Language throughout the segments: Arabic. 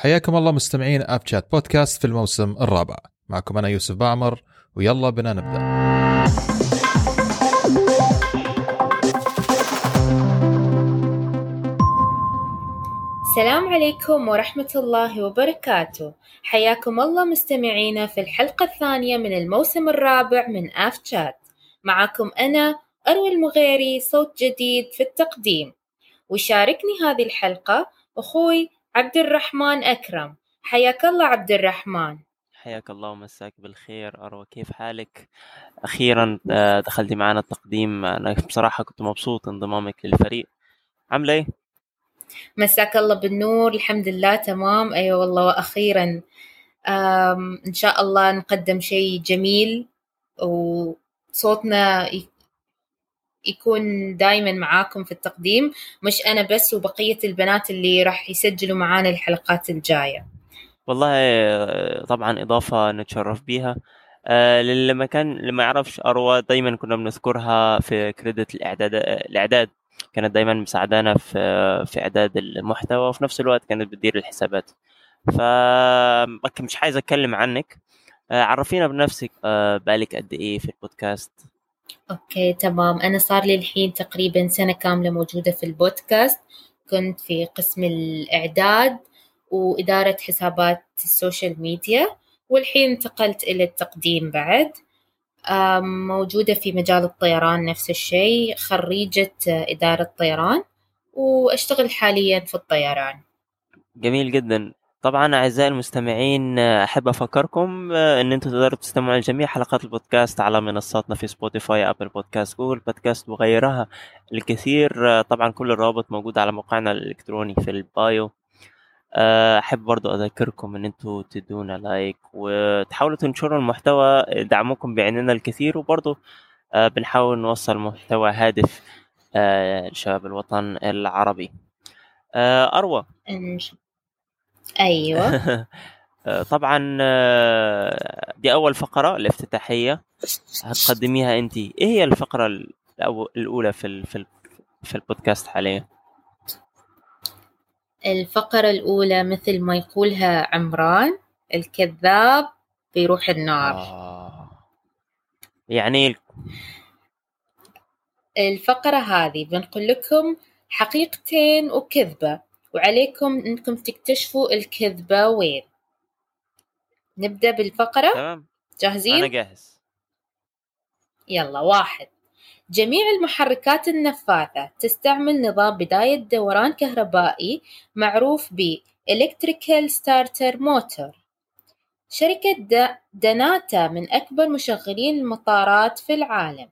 حياكم الله مستمعين اب شات بودكاست في الموسم الرابع. معكم أنا يوسف بعمر ويلا بنا نبدأ. السلام عليكم ورحمة الله وبركاته. حياكم الله مستمعينا في الحلقة الثانية من الموسم الرابع من آف شات معكم أنا أروى المغيري صوت جديد في التقديم. ويشاركني هذه الحلقة أخوي عبد الرحمن أكرم. حياك الله عبد الرحمن حياك الله ومساك بالخير. أروى كيف حالك؟ أخيرا آه، دخلتي معنا التقديم. أنا بصراحة كنت مبسوط انضمامك للفريق. عاملة إيه؟ مساك الله بالنور. الحمد لله تمام. أيوة والله وأخيرا إن شاء الله نقدم شيء جميل وصوتنا يكون دايما معاكم في التقديم مش أنا بس وبقية البنات اللي راح يسجلوا معانا الحلقات الجاية. والله طبعا إضافة نتشرف بيها. آه لما كان لما يعرفش أروى دايما كنا بنذكرها في كريدت الإعداد الإعداد. كانت دايما مساعدانا في في إعداد المحتوى وفي نفس الوقت كانت بتدير الحسابات. ف مش عايز أتكلم عنك. آه عرفينا بنفسك آه بالك قد إيه في البودكاست؟ okay تمام. أنا صار لي الحين تقريبا سنة كاملة موجودة في البودكاست. كنت في قسم الإعداد وإدارة حسابات ال social media والحين انتقلت إلى التقديم بعد. موجودة في مجال الطيران نفس الشيء خريجة إدارة طيران وأشتغل حاليا في الطيران. جميل جدا. طبعا أعزائي المستمعين أحب أفكركم إن أنتم تقدروا تستمعوا لجميع حلقات البودكاست على منصاتنا في Spotify Apple Podcast Google Podcast وغيرها. الكثير طبعا كل الروابط موجودة على موقعنا الإلكتروني في البايو. أحب برضو أذكركم إن أنتم تدونا like وتحاولوا تنشروا المحتوى دعمكم بيعنينا الكثير. وبرضو بنحاول نوصل محتوى هادف لشباب الوطن العربي. أروى. أيوه. طبعا دي أول فقرة الافتتاحية. هتقدميها انت. إيه هي الفقرة الأولى في في في البودكاست حاليا؟ الفقرة الأولى مثل ما يقولها عمران الكذاب بيروح النار. آه. يعني الفقرة هذه بنقول لكم حقيقتين وكذبة. وعليكم انكم تكتشفوا الكذبة وين. نبدأ بالفقرة؟ تمام. جاهزين؟ أنا جاهز. يلا واحد. جميع المحركات النفاثة تستعمل نظام بداية دوران كهربائي معروف ب Electrical Starter Motor. شركة دناتا من أكبر مشغلين المطارات في العالم.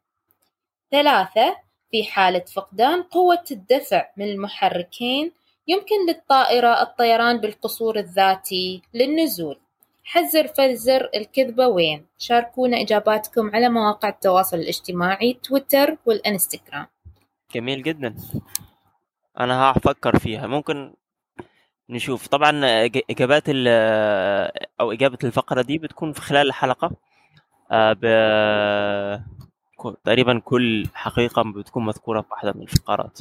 ثلاثة في حالة فقدان قوة الدفع من المحركين يمكن للطائرة الطيران بالقصور الذاتي للنزول. حذر فزر الكذبة وين؟ شاركونا إجاباتكم على مواقع التواصل الاجتماعي تويتر والإنستغرام. جميل جدا. أنا هفكر فيها. ممكن نشوف. طبعا إجابات أو إجابة الفقرة دي بتكون في خلال الحلقة. ب... تقريبا كل حقيقة بتكون مذكورة في واحدة من الفقرات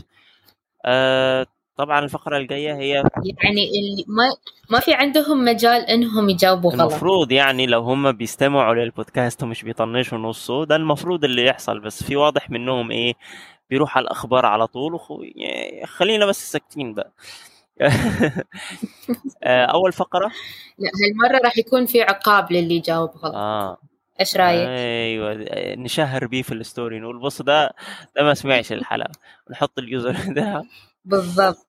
طبعا الفقرة الجاية هي يعني اللي ما ما في عندهم مجال إنهم يجاوبوا غلط. المفروض يعني لو هم بيستمعوا للبودكاست ومش بيطنشوا نصه ده المفروض اللي يحصل. بس في واضح منهم إيه؟ بيروح على الأخبار على طول. وخو... يعني خلينا بس ساكتين بقى. أول فقرة؟ لا هالمرة راح يكون في عقاب للي يجاوب غلط. آه. إيش رأيك؟ أيوه نشهر بيه في الستوري. نقول بص ده ده ما سمعش الحلقة. نحط اليوزر ده. بالضبط.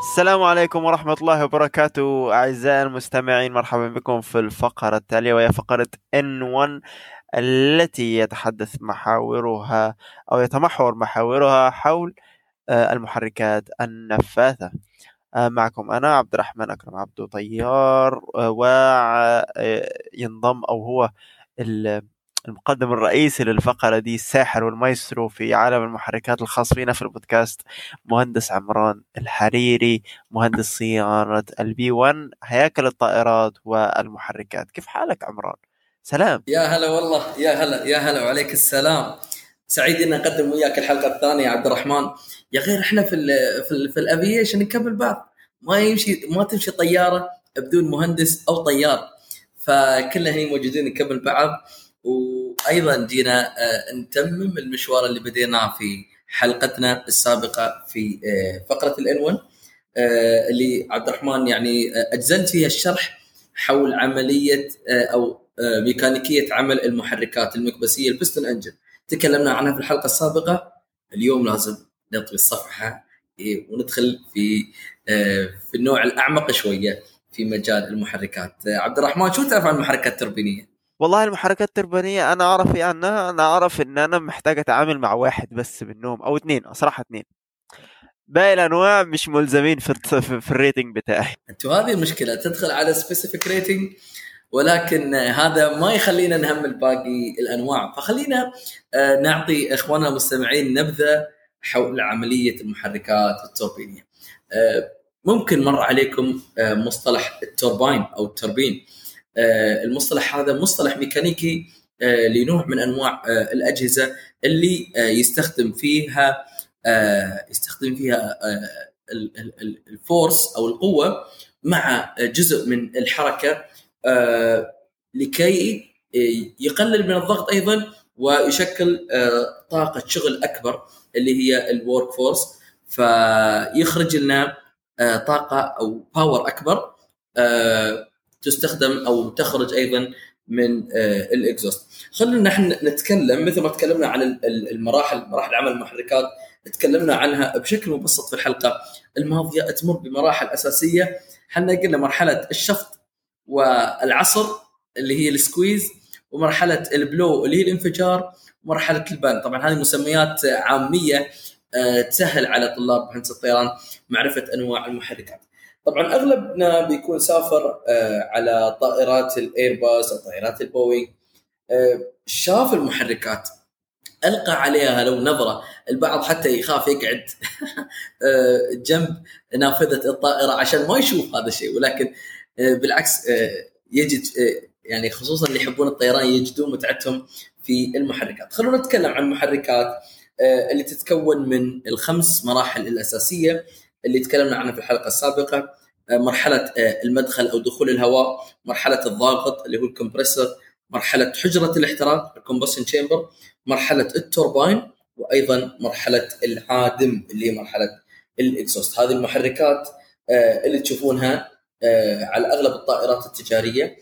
السلام عليكم ورحمة الله وبركاته أعزائي المستمعين مرحبا بكم في الفقرة التالية وهي فقرة N1 التي يتحدث محاورها أو يتمحور محاورها حول المحركات النفاثة. معكم أنا عبد الرحمن أكرم عبدو طيار وينضم أو هو المقدم الرئيسي للفقرة دي الساحر والمايسترو في عالم المحركات الخاص فينا في البودكاست مهندس عمران الحريري مهندس صيانة ال B1 هياكل الطائرات والمحركات. كيف حالك عمران؟ سلام. يا هلا والله يا هلا يا هلا وعليك السلام. سعيد ان أقدم وياك الحلقة الثانية يا عبد الرحمن. يا غير إحنا في ال في في ال aviation نكمل بعض. ما يمشي ما تمشي طيارة بدون مهندس أو طيار. فكلنا هني موجودين نكمل بعض. وأيضا جينا آه، نتمم المشوار اللي بديناه في حلقتنا السابقة في آه، فقرة الان 1 آه، اللي عبد الرحمن يعني اجزلت فيها الشرح حول عملية أو ميكانيكية عمل المحركات المكبسية ال piston engine تكلمنا عنها في الحلقة السابقة. اليوم لازم نطوي الصفحة إيه، وندخل في في النوع الأعمق شوية في مجال المحركات. عبد الرحمن شو تعرف عن المحركات التربينيه والله المحركات التربينية أنا أعرف إيه عنها أنا أعرف إن أنا محتاج أتعامل مع واحد بس منهم أو اثنين صراحة اثنين باقي الأنواع مش ملزمين في, في, ال rating بتاعي. أنتوا هذه المشكلة تدخل على specific rating ولكن هذا ما يخلينا نهمل باقي الأنواع. فخلينا آه، نعطي إخواننا المستمعين نبذة حول عملية المحركات التوربينية. آه، ممكن مر عليكم آه، مصطلح التوربين أو التوربين آه، المصطلح هذا مصطلح ميكانيكي آه، لنوع من أنواع آه، الأجهزة اللي يستخدم فيها يستخدم فيها الفورس أو القوة مع جزء من الحركة لكي يقلل من الضغط أيضا ويشكل طاقة شغل أكبر اللي هي ال work force. فيخرج لنا طاقة أو power أكبر تستخدم أو تخرج أيضا من آه، ال exhaust. خلينا نحن نتكلم مثل ما تكلمنا عن المراحل مراحل عمل المحركات تكلمنا عنها بشكل مبسط في الحلقة. الماضية تمر بمراحل أساسية. إحنا قلنا مرحلة الشفط والعصر اللي هي ال squeeze ومرحلة ال blow اللي هي الانفجار ومرحلة ال bang. طبعا هذه مسميات عامية آه، تسهل على طلاب هندسه الطيران معرفة أنواع المحركات. طبعا اغلبنا بيكون سافر آه، على طائرات الايرباص أو طائرات البوينغ آه، شاف المحركات ألقى عليها لو نظرة البعض حتى يخاف يقعد. آه، جنب نافذة الطائرة عشان ما يشوف هذا الشيء ولكن بالعكس يجد يعني خصوصا اللي يحبون الطيران يجدون متعتهم في المحركات. خلونا نتكلم عن المحركات اللي تتكون من الخمس مراحل الأساسية اللي تكلمنا عنها في الحلقة السابقة. مرحلة آه، المدخل أو دخول الهواء مرحلة الضاغط اللي هو الكمبريسر مرحلة حجرة الاحتراق ال combustion chamber مرحلة التوربين وأيضا مرحلة العادم اللي هي مرحلة ال exhaust هذه المحركات آه، اللي تشوفونها على أغلب الطائرات التجارية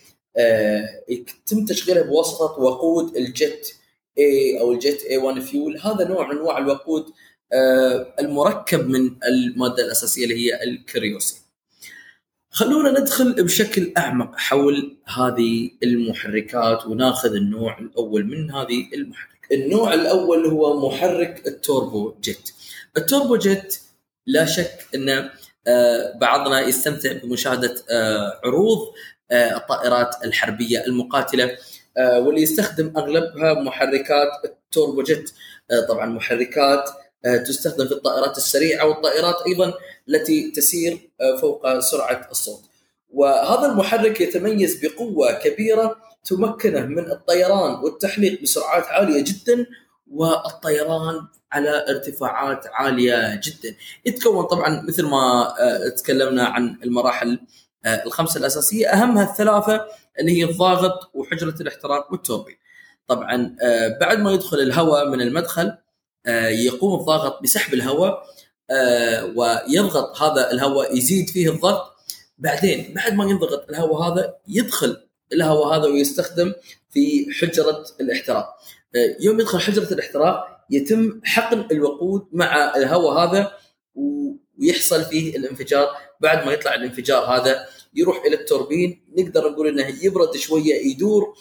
يتم تشغيلها بواسطة وقود ال jet A أو ال jet A1 fuel هذا نوع من أنواع الوقود آه، المركب من المادة الأساسية اللي هي الكيروسين. خلونا ندخل بشكل أعمق حول هذه المحركات وناخذ النوع الأول من هذه المحرك. النوع الأول هو محرك التوربو جيت. التوربو جيت لا شك أن آه، بعضنا يستمتع بمشاهدة آه، عروض الطائرات الحربية المقاتلة واللي يستخدم أغلبها محركات التوربو جيت طبعا محركات آه، تستخدم في الطائرات السريعة والطائرات أيضا التي تسير آه، فوق سرعة الصوت. وهذا المحرك يتميز بقوة كبيرة تمكنه من الطيران والتحليق بسرعات عالية جدا والطيران على ارتفاعات عالية جدا. يتكون طبعا مثل ما آه، تكلمنا عن المراحل الخمسة الأساسية أهمها الثلاثة اللي هي الضاغط وحجرة الاحتراق والتوربين. طبعا بعد ما يدخل الهواء من المدخل آه، يقوم الضاغط بسحب الهواء آه، ويضغط هذا الهواء يزيد فيه الضغط. بعدين بعد ما ينضغط الهواء هذا يدخل الهواء هذا ويستخدم في حجرة الاحتراق. آه، يوم يدخل حجرة الاحتراق يتم حقن الوقود مع الهواء هذا ويحصل فيه الانفجار. بعد ما يطلع الانفجار هذا يروح إلى التوربين. نقدر نقول إنه يبرد شوية يدور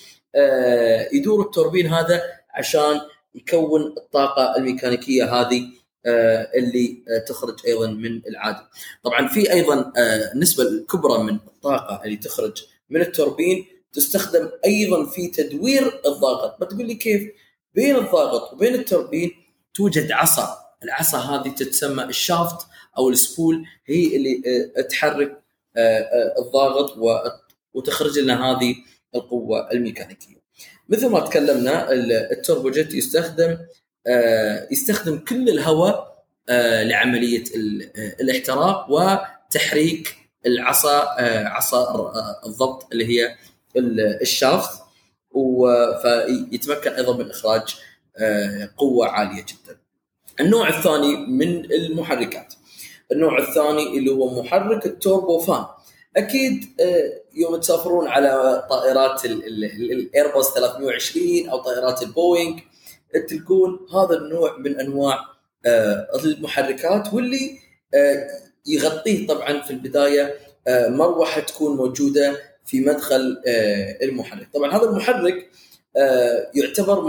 يدور التوربين هذا عشان يكون الطاقة الميكانيكية هذه آه، اللي آه، تخرج أيضا من العادم. طبعا في أيضا النسبة آه، الكبرى من الطاقة اللي تخرج من التوربين تستخدم أيضا في تدوير الضاغط، بتقول لي كيف؟ بين الضاغط وبين التوربين توجد عصا، العصا هذه تتسمى الشافت أو السبول هي اللي تحرك الضاغط وتخرج لنا هذه القوة الميكانيكية. مثل ما تكلمنا التوربو جيت يستخدم آه، يستخدم كل الهواء آه، لعملية آه، الاحتراق وتحريك العصا عصا الضبط اللي هي ال- الشافت فيتمكن أيضا من إخراج قوة عالية جدا. النوع الثاني من المحركات. النوع الثاني اللي هو محرك ال turbofan أكيد آه، يوم تسافرون على طائرات ال- ال- ال- الايرباص 320 أو طائرات البوينغ تلقون هذا النوع من أنواع آه، المحركات واللي آه، يغطيه طبعا في البداية مروحة تكون موجودة في مدخل المحرك. طبعا هذا المحرك يعتبر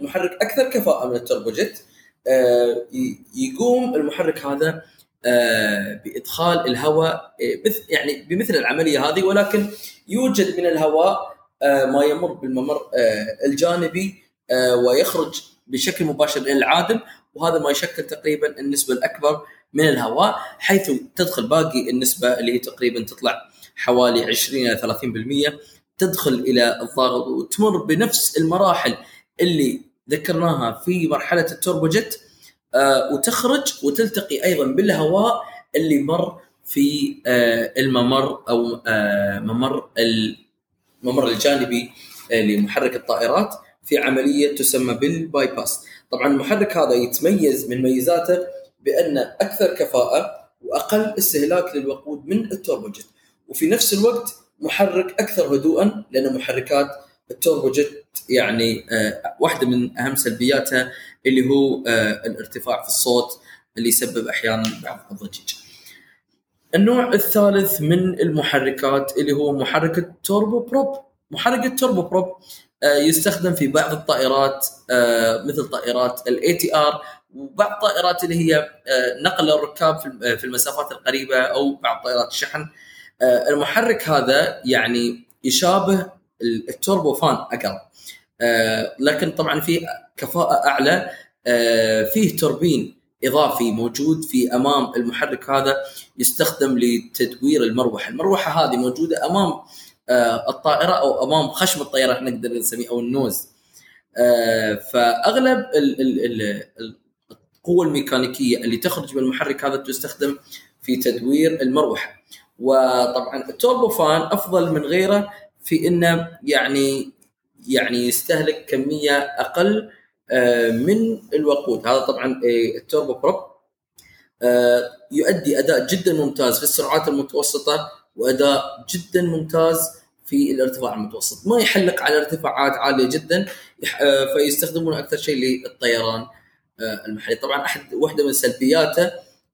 محرك أكثر كفاءة من ال turbojet ي- يقوم المحرك هذا بإدخال الهواء آه، يعني بمثل العملية هذه ولكن يوجد من الهواء آه، ما يمر بالممر آه، الجانبي آه، ويخرج بشكل مباشر إلى العادم وهذا ما يشكل تقريبا النسبة الأكبر من الهواء حيث تدخل باقي النسبة اللي هي تقريبا تطلع حوالي 20 إلى 30% تدخل إلى الضغط وتمر بنفس المراحل اللي ذكرناها في مرحلة ال turbojet آه، وتخرج وتلتقي أيضا بالهواء اللي مر في آه، الممر أو آه، ممر الممر الجانبي آه، لمحرك الطائرات في عملية تسمى بال bypass. طبعا المحرك هذا يتميز من ميزاته بأن أكثر كفاءة وأقل استهلاك للوقود من ال turbojet وفي نفس الوقت محرك أكثر هدوءا لأن محركات ال turbojet يعني آه، واحدة من أهم سلبياتها اللي هو آه، الارتفاع في الصوت اللي يسبب أحيانا بعض الضجيج. النوع الثالث من المحركات اللي هو محرك ال turboprop. محرك ال turboprop آه، يستخدم في بعض الطائرات مثل طائرات ال ATR وبعض الطائرات اللي هي نقل الركاب في الم- في المسافات القريبة أو بعض طائرات الشحن. المحرك هذا يعني يشابه التوربو فان أقل. آه، لكن طبعا في كفاءة أعلى آه، فيه توربين إضافي موجود في أمام المحرك هذا يستخدم لتدوير المروحة، المروحة هذه موجودة أمام آه، الطائرة أو أمام خشم الطائرة إحنا نقدر نسميه أو النوز. فأغلب ال- ال- ال- القوة الميكانيكية اللي تخرج من المحرك هذا تستخدم في تدوير المروحة. وطبعا ال turbofan أفضل من غيره في انه يعني يعني يستهلك كمية أقل آه، من الوقود. هذا طبعا آه، ال turboprop آه، يؤدي أداء جدا ممتاز في السرعات المتوسطة وأداء جدا ممتاز في الارتفاع المتوسط. ما يحلق على ارتفاعات عالية جدا آه، فيستخدمونه أكثر شيء للطيران المحلي. طبعا أحد واحدة من سلبياته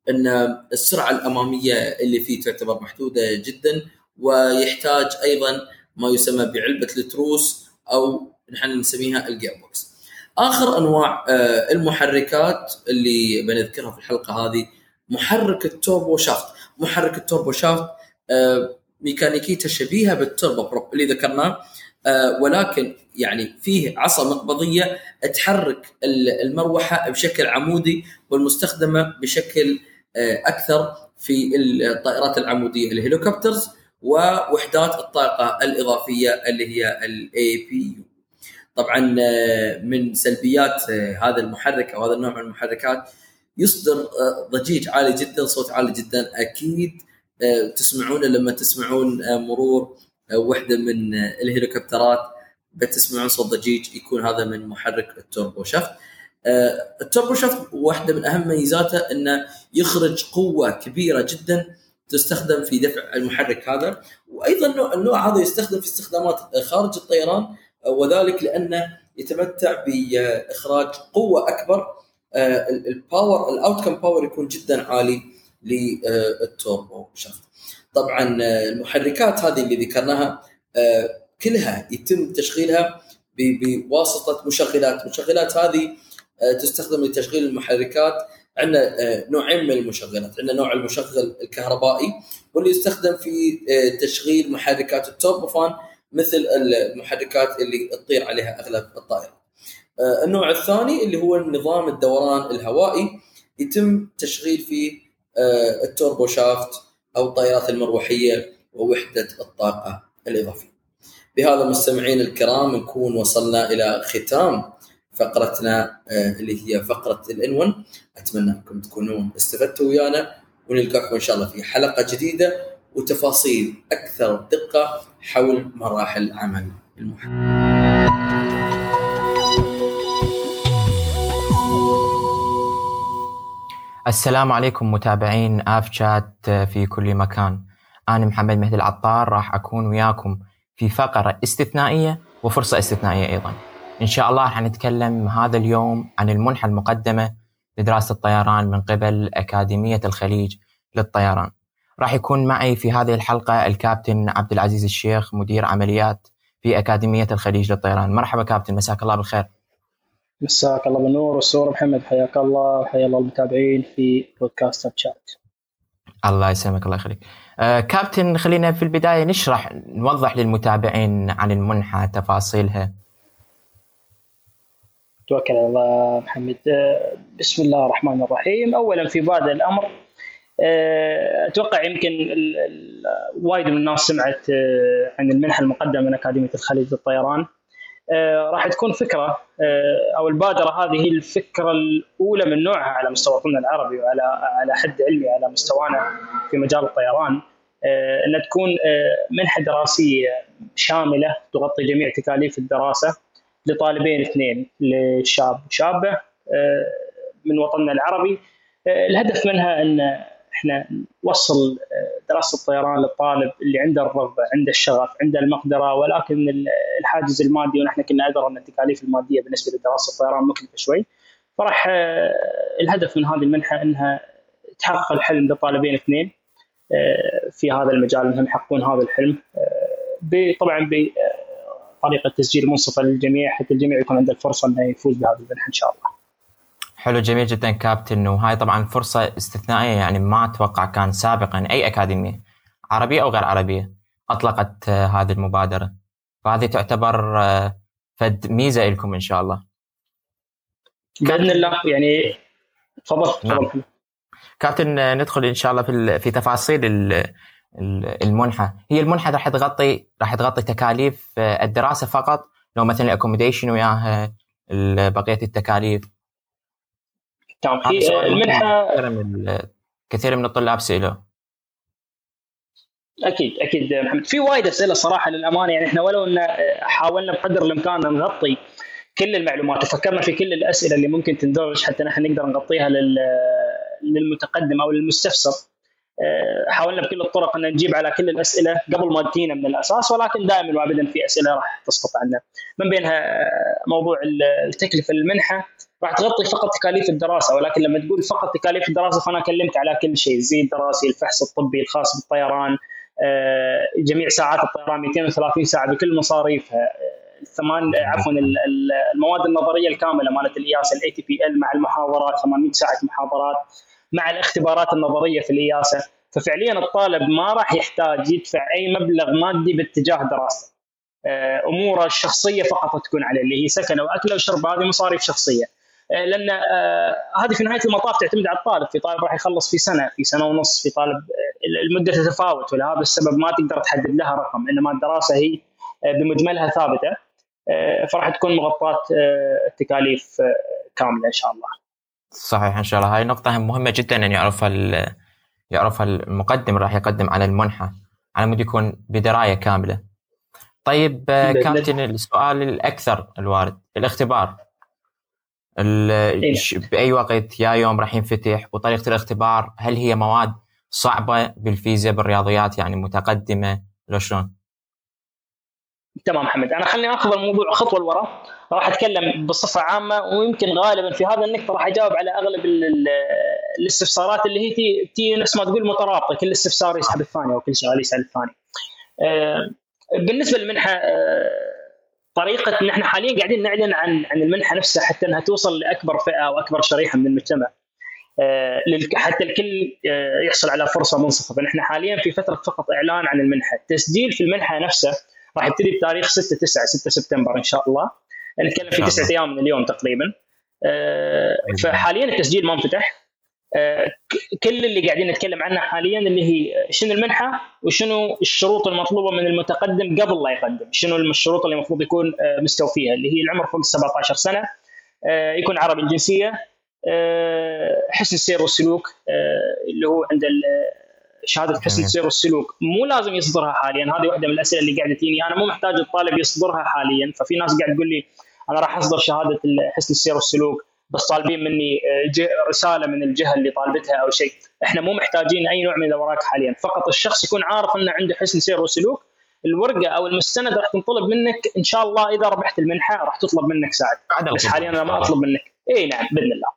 إن السرعة الأمامية اللي فيه تعتبر محدودة جدا ويحتاج أيضا ما يسمى بعلبة التروس أو نحن نسميها ال gearbox. آخر أنواع آه، المحركات اللي بنذكرها في الحلقة هذه محرك ال turboshaft، محرك ال turboshaft آه، ميكانيكيته شبيهة بال turboprop اللي ذكرناه آه، ولكن يعني فيه عصا مقبضية تحرك ال- المروحة بشكل عمودي والمستخدمة بشكل أكثر في الطائرات العمودية ال helicopters ووحدات الطاقة الإضافية اللي هي ال APU. طبعا آه، من سلبيات آه، هذا المحرك أو هذا النوع من المحركات يصدر آه، ضجيج عالي جدا صوت عالي جدا أكيد تسمعونه لما تسمعون مرور وحدة من الهليكوبترات بتسمعون صوت ضجيج يكون هذا من محرك ال turboshaft ال turboshaft واحدة من أهم ميزاته إنه يخرج قوة كبيرة جدا تستخدم في دفع المحرك هذا وأيضا النوع, هذا يستخدم في استخدامات خارج الطيران وذلك لأنه يتمتع بإخراج قوة أكبر ال- ال power ال outcome power يكون جدا عالي للتوربو شافت طبعا آه، المحركات هذه اللي ذكرناها آه، كلها يتم تشغيلها بواسطة مشغلات. المشغلات هذه آه، تستخدم لتشغيل المحركات عندنا آه، نوعين من المشغلات عندنا نوع المشغل الكهربائي واللي يستخدم في آه، تشغيل محركات التوربوفان مثل المحركات اللي تطير عليها أغلب الطائرات. آه، النوع الثاني اللي هو نظام الدوران الهوائي يتم تشغيل فيه التوربو شافت أو الطائرات المروحية ووحدة الطاقة الإضافية. بهذا مستمعين الكرام نكون وصلنا إلى ختام فقرتنا اللي هي فقرة الان 1 أتمنى أنكم تكونون استفدتوا ويانا ونلقاكم إن شاء الله في حلقة جديدة وتفاصيل أكثر دقة حول مراحل عمل المحامي. السلام عليكم متابعين آف شات في كل مكان أنا محمد مهدي العطار راح أكون وياكم في فقرة استثنائية وفرصة استثنائية أيضا إن شاء الله راح نتكلم هذا اليوم عن المنحة المقدمة لدراسة الطيران من قبل أكاديمية الخليج للطيران. راح يكون معي في هذه الحلقة الكابتن عبد العزيز الشيخ مدير عمليات في أكاديمية الخليج للطيران. مرحبا كابتن مساك الله بالخير. مساك الله بالنور. والسرور محمد حياك الله وحيا الله المتابعين في بودكاست شات الله يسلمك الله يخليك. آه كابتن خلينا في البداية نشرح نوضح للمتابعين عن المنحة تفاصيلها. توكل على الله محمد. آه، بسم الله الرحمن الرحيم. اولا في بادئ الأمر آه، أتوقع يمكن وايد من الناس سمعت آه، عن المنحة المقدمة من أكاديمية الخليج للطيران. راح تكون فكرة أو البادرة هذه هي الفكرة الأولى من نوعها على مستوى وطننا العربي وعلى على حد علمي على مستوانا في مجال الطيران. انها تكون منحة دراسية شاملة تغطي جميع تكاليف الدراسة. لطالبين اثنين لشاب وشابه آه، من وطننا العربي. آه، الهدف منها أن إحنا نوصل آه، دراسة الطيران للطالب اللي عنده الرغبة عنده الشغف عنده المقدرة. ولكن ال- الحاجز المادي ونحن كنا أدرى أن التكاليف المادية بالنسبة لدراسة الطيران مكلفة شوي. فراح الهدف من هذه المنحة أنها تحقق الحلم لطالبين اثنين في هذا المجال. انهم يحققون هذا الحلم طبعا بطريقه تسجيل منصفه للجميع حتى الجميع يكون عنده الفرصه إنه يفوز بهذه المنحه إن شاء الله. حلو جميل جدا كابتن وهاي طبعا فرصة استثنائية يعني ما أتوقع كان سابقا أي أكاديمية عربية أو غير عربية أطلقت آه، هذه المبادرة فهذه تعتبر آه، فد ميزة لكم إن شاء الله بإذن الله يعني تفضل نعم. تفضل كابتن آه، ندخل إن شاء الله في في تفاصيل ال- ال- المنحة. هي المنحة راح تغطي راح تغطي تكاليف آه، الدراسة فقط. لو مثلا الأكوموديشن وياها ال- بقية التكاليف. تمام سؤال مهم. المنحه كثير من الطلاب سئلوا أكيد أكيد محمد. في وايد أسئلة صراحة للأمانة. يعني إحنا ولو إن حاولنا بقدر الإمكان أن نغطي كل المعلومات. وفكرنا في كل الأسئلة اللي ممكن تندرج حتى نحن نقدر نغطيها لل للمتقدم أو للمستفسر. آه، حاولنا بكل الطرق أن نجيب على كل الأسئلة قبل ما تجينا من الأساس ولكن دائما وابدا في أسئلة راح تسقط عنا. من بينها آه، موضوع ال- التكلفة المنحة. راح تغطي فقط تكاليف الدراسة ولكن لما تقول فقط تكاليف الدراسة فأنا كلمت على كل شيء. الزي الدراسي الفحص الطبي الخاص بالطيران آه، جميع ساعات الطيران 230 ساعة بكل مصاريفها. آه، الثمان آه، عفوا ال- ال- المواد النظرية الكاملة مالت ال EASA ال ATPL مع المحاضرات 800 ساعة محاضرات. مع الاختبارات النظرية في ال EASA ففعليا الطالب ما راح يحتاج يدفع أي مبلغ مادي باتجاه دراسته. آه، أموره الشخصية فقط تكون عليه اللي هي سكنه وأكله وشرب هذه مصاريف شخصية. آه، لأن آه، هذه في نهاية المطاف تعتمد على الطالب في طالب راح يخلص في سنة في سنة ونص في طالب المدة تتفاوت ولهذا السبب ما تقدر تحدد لها رقم إنما الدراسة هي بمجملها ثابتة. فراح تكون مغطاة التكاليف كاملة إن شاء الله. صحيح إن شاء الله. هاي نقطة مهمة جدا ان يعرفها ال- يعرفها المقدم راح يقدم على المنحة. على مود يكون بدراية كاملة. طيب آه، كابتن السؤال الأكثر الوارد الاختبار. ال- ش- بأي وقت يا يوم راح ينفتح؟ وطريقة الاختبار هل هي مواد صعبة بالفيزياء بالرياضيات؟ يعني متقدمة لو شلون؟ تمام محمد أنا خليني آخذ الموضوع خطوة لورا. راح أتكلم بصفه عامة ويمكن غالبا في هذا النقطة راح أجاوب على أغلب ال- ال- الاستفسارات اللي هي تي, تي نفس ما تقول مترابطة كل استفسار يسحب الثاني أو كل سؤال يسأل الثاني. آه، بالنسبة للمنحة آه، طريقة إن إحنا حاليا قاعدين نعلن عن عن المنحة نفسها حتى إنها توصل لأكبر فئة أو اكبر شريحة من المجتمع. آه، حتى الكل يحصل على فرصة منصفة فنحن حاليا في فترة فقط إعلان عن المنحة التسجيل في المنحة نفسها راح يبتدي بتاريخ 6 9 6 سبتمبر إن شاء الله نتكلم في تسعة أيام من اليوم تقريبا. آه، فحاليا التسجيل ما انفتح. آه، كل اللي قاعدين نتكلم عنه حاليا اللي هي شنو المنحة وشنو الشروط المطلوبة من المتقدم قبل لا يقدم. شنو الشروط اللي المفروض يكون آه، مستوفيها اللي هي العمر فوق 17 سنة. يكون عربي الجنسية. حسن السير والسلوك اللي هو عند شهادة حسن. السير والسلوك. مو لازم يصدرها حاليا. هذه واحدة من الأسئلة اللي قاعدة تجيني. أنا مو محتاج الطالب يصدرها حاليا. ففي ناس قاعد تقول لي أنا راح أصدر شهادة حسن السير والسلوك بس طالبين مني آه، رسالة من الجهة اللي طالبتها أو شيء. إحنا مو محتاجين أي نوع من الأوراق حاليا. فقط الشخص يكون عارف إنه عنده حسن سير وسلوك. الورقة أو المستند راح تنطلب منك إن شاء الله إذا ربحت المنحة راح تطلب منك ساعد. بس. حاليا أنا ما أطلب منك. إي نعم بإذن الله.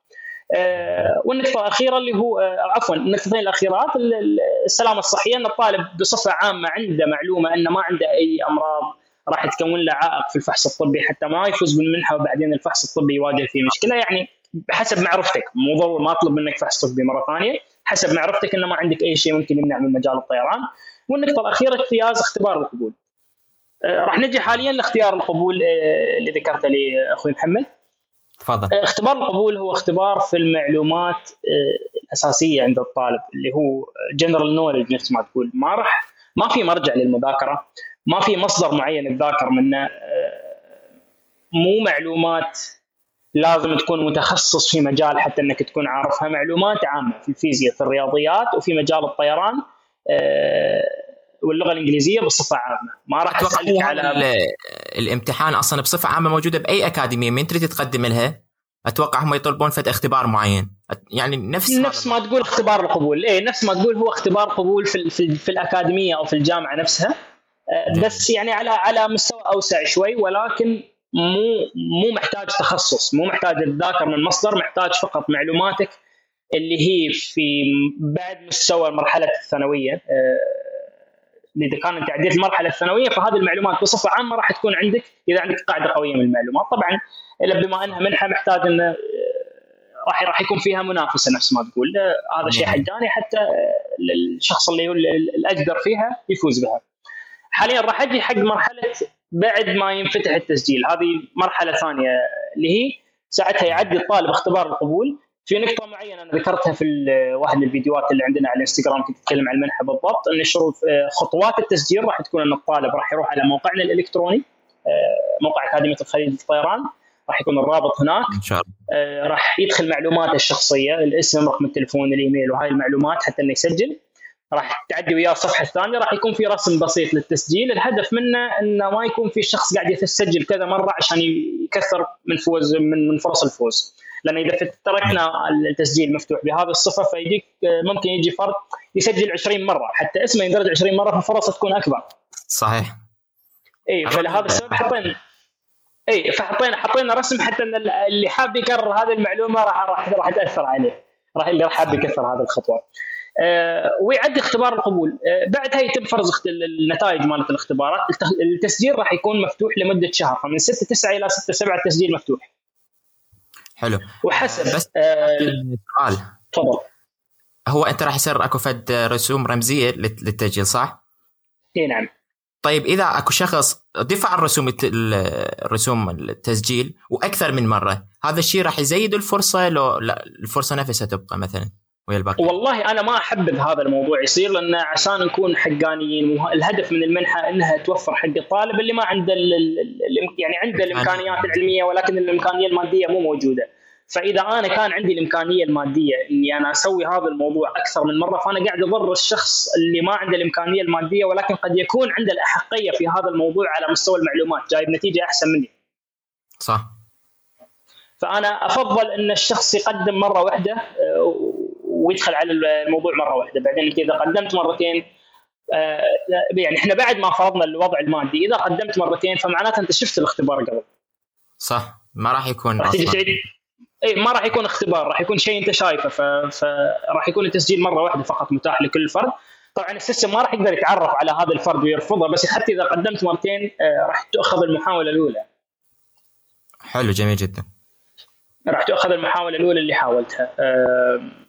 آه والنقطة الأخيرة اللي هو آه عفوا النقطتين الأخيرات ال- ال- السلامة الصحية إن الطالب بصفة عامة عنده معلومة إنه ما عنده أي أمراض راح تكون له عائق في الفحص الطبي حتى ما يفوز بالمنحه وبعدين الفحص الطبي يواجه فيه مشكلة. يعني بحسب معرفتك مو ضروري ما أطلب منك فحص طبي مرة ثانية. حسب معرفتك إنه ما عندك أي شيء ممكن يمنع من مجال الطيران. والنقطة الأخيرة اجتياز اختبار القبول. آه، راح نجي حاليا لاختيار القبول آه، اللي ذكرته لي أخوي محمد. تفضل. اختبار القبول هو اختبار في المعلومات آه، الأساسية عند الطالب اللي هو جنرال نولج نفس ما تقول. ما راح ما في مرجع للمذاكرة. ما في مصدر معين تذاكر منه. آه، مو معلومات لازم تكون متخصص في مجال حتى إنك تكون عارفها. معلومات عامة في الفيزياء في الرياضيات وفي مجال الطيران آه، واللغة الإنجليزية بصفة عامة. ما راح أسألك على ال- الامتحان أصلا بصفة عامة موجودة بأي أكاديمية. من تريد تقدم لها؟ أتوقع هم يطلبون فد اختبار معين. يعني نفس نفس ما تقول اختبار القبول. اي نفس ما تقول هو اختبار قبول في, في, في الأكاديمية أو في الجامعة نفسها. بس يعني على على مستوى أوسع شوي ولكن مو مو محتاج تخصص مو محتاج تذاكر من مصدر محتاج فقط معلوماتك اللي هي في بعد مستوى المرحله الثانوية. آه، إذا كان تعديت المرحلة الثانوية فهذه المعلومات بصفة عامة راح تكون عندك إذا عندك قاعدة قوية من المعلومات. طبعا بما أنها منحة محتاج انه آه، راح راح يكون فيها منافسة نفس ما تقول. آه، هذا شيء حقاني حتى آه، الشخص اللي هو ال- الاقدر فيها يفوز بها. حاليا راح أجي حق مرحلة بعد ما ينفتح التسجيل. هذه مرحلة ثانية اللي هي ساعتها يعدي الطالب اختبار القبول. في نقطة معينة أنا ذكرتها في واحد من الفيديوهات اللي عندنا على الإنستغرام كنت أتكلم عن المنحة بالضبط أن شروط آه، خطوات التسجيل راح تكون أن الطالب راح يروح على موقعنا الإلكتروني آه، موقع أكاديمية الخليج للطيران. راح يكون الرابط هناك. إن شاء الله. آه، راح يدخل معلوماته الشخصية الاسم رقم التليفون الإيميل وهاي المعلومات حتى إنه يسجل. راح تعدي وياه الصفحة الثانية راح يكون في رسم بسيط للتسجيل. الهدف منه إنه ما يكون في شخص قاعد يسجل كذا مرة عشان يكثر من فوز من من فرص الفوز. لأن إذا تركنا التسجيل مفتوح بهذه الصفة فيجيك ممكن يجي فرد يسجل 20 مرة حتى اسمه يندرج 20 مرة ففرصه تكون أكبر. صحيح. اي فلهذا السبب حطينا اي فحطينا حطينا رسم حتى إن اللي حاب يكرر هذه المعلومة راح راح راح تاثر عليه. راح اللي راح حاب يكثر هذه الخطوة. ويعدي اختبار القبول. آه بعدها يتم فرز النتائج مالت الاختبارات الت- التسجيل راح يكون مفتوح لمدة شهر فمن 6 9 إلى 6 7 التسجيل مفتوح. حلو. وحسب بس آه، سؤال. تفضل. هو أنت راح يصير أكو فد رسوم رمزية للت- للتسجيل صح؟ إي نعم. طيب إذا أكو شخص دفع الرسوم الرسوم التسجيل وأكثر من مرة هذا الشيء راح يزيد الفرصة لو لا الفرصة نفسها تبقى مثلا؟ ويا الباقي. والله أنا ما احبذ هذا الموضوع يصير لأن عشان نكون حقانيين الهدف من المنحة إنها توفر حق الطالب اللي ما عنده يعني عنده الإمكانيات العلمية ولكن الإمكانية المادية مو موجودة. فإذا أنا كان عندي الإمكانية المادية إني أنا أسوي هذا الموضوع أكثر من مرة فأنا قاعد أضر الشخص اللي ما عنده الإمكانية المادية ولكن قد يكون عنده الأحقية في هذا الموضوع على مستوى المعلومات. جايب نتيجة أحسن مني. صح. فأنا أفضل إن الشخص يقدم مرة واحدة آه، ويدخل على الموضوع مرة واحدة. بعدين إنت إذا قدمت مرتين آه، يعني إحنا بعد ما فرضنا الوضع المادي إذا قدمت مرتين فمعناته أنت شفت الاختبار قبل. صح. ما راح يكون راح أصلا. تعيد اي ما راح يكون اختبار راح يكون شيء أنت شايفه فراح يكون التسجيل مرة واحدة فقط متاح لكل فرد. طبعا السيستم ما راح يقدر يتعرف على هذا الفرد ويرفضه بس حتى إذا قدمت مرتين آه، راح تؤخذ المحاولة الأولى. حلو جميل جدا. راح تؤخذ المحاولة الأولى اللي حاولتها. آه،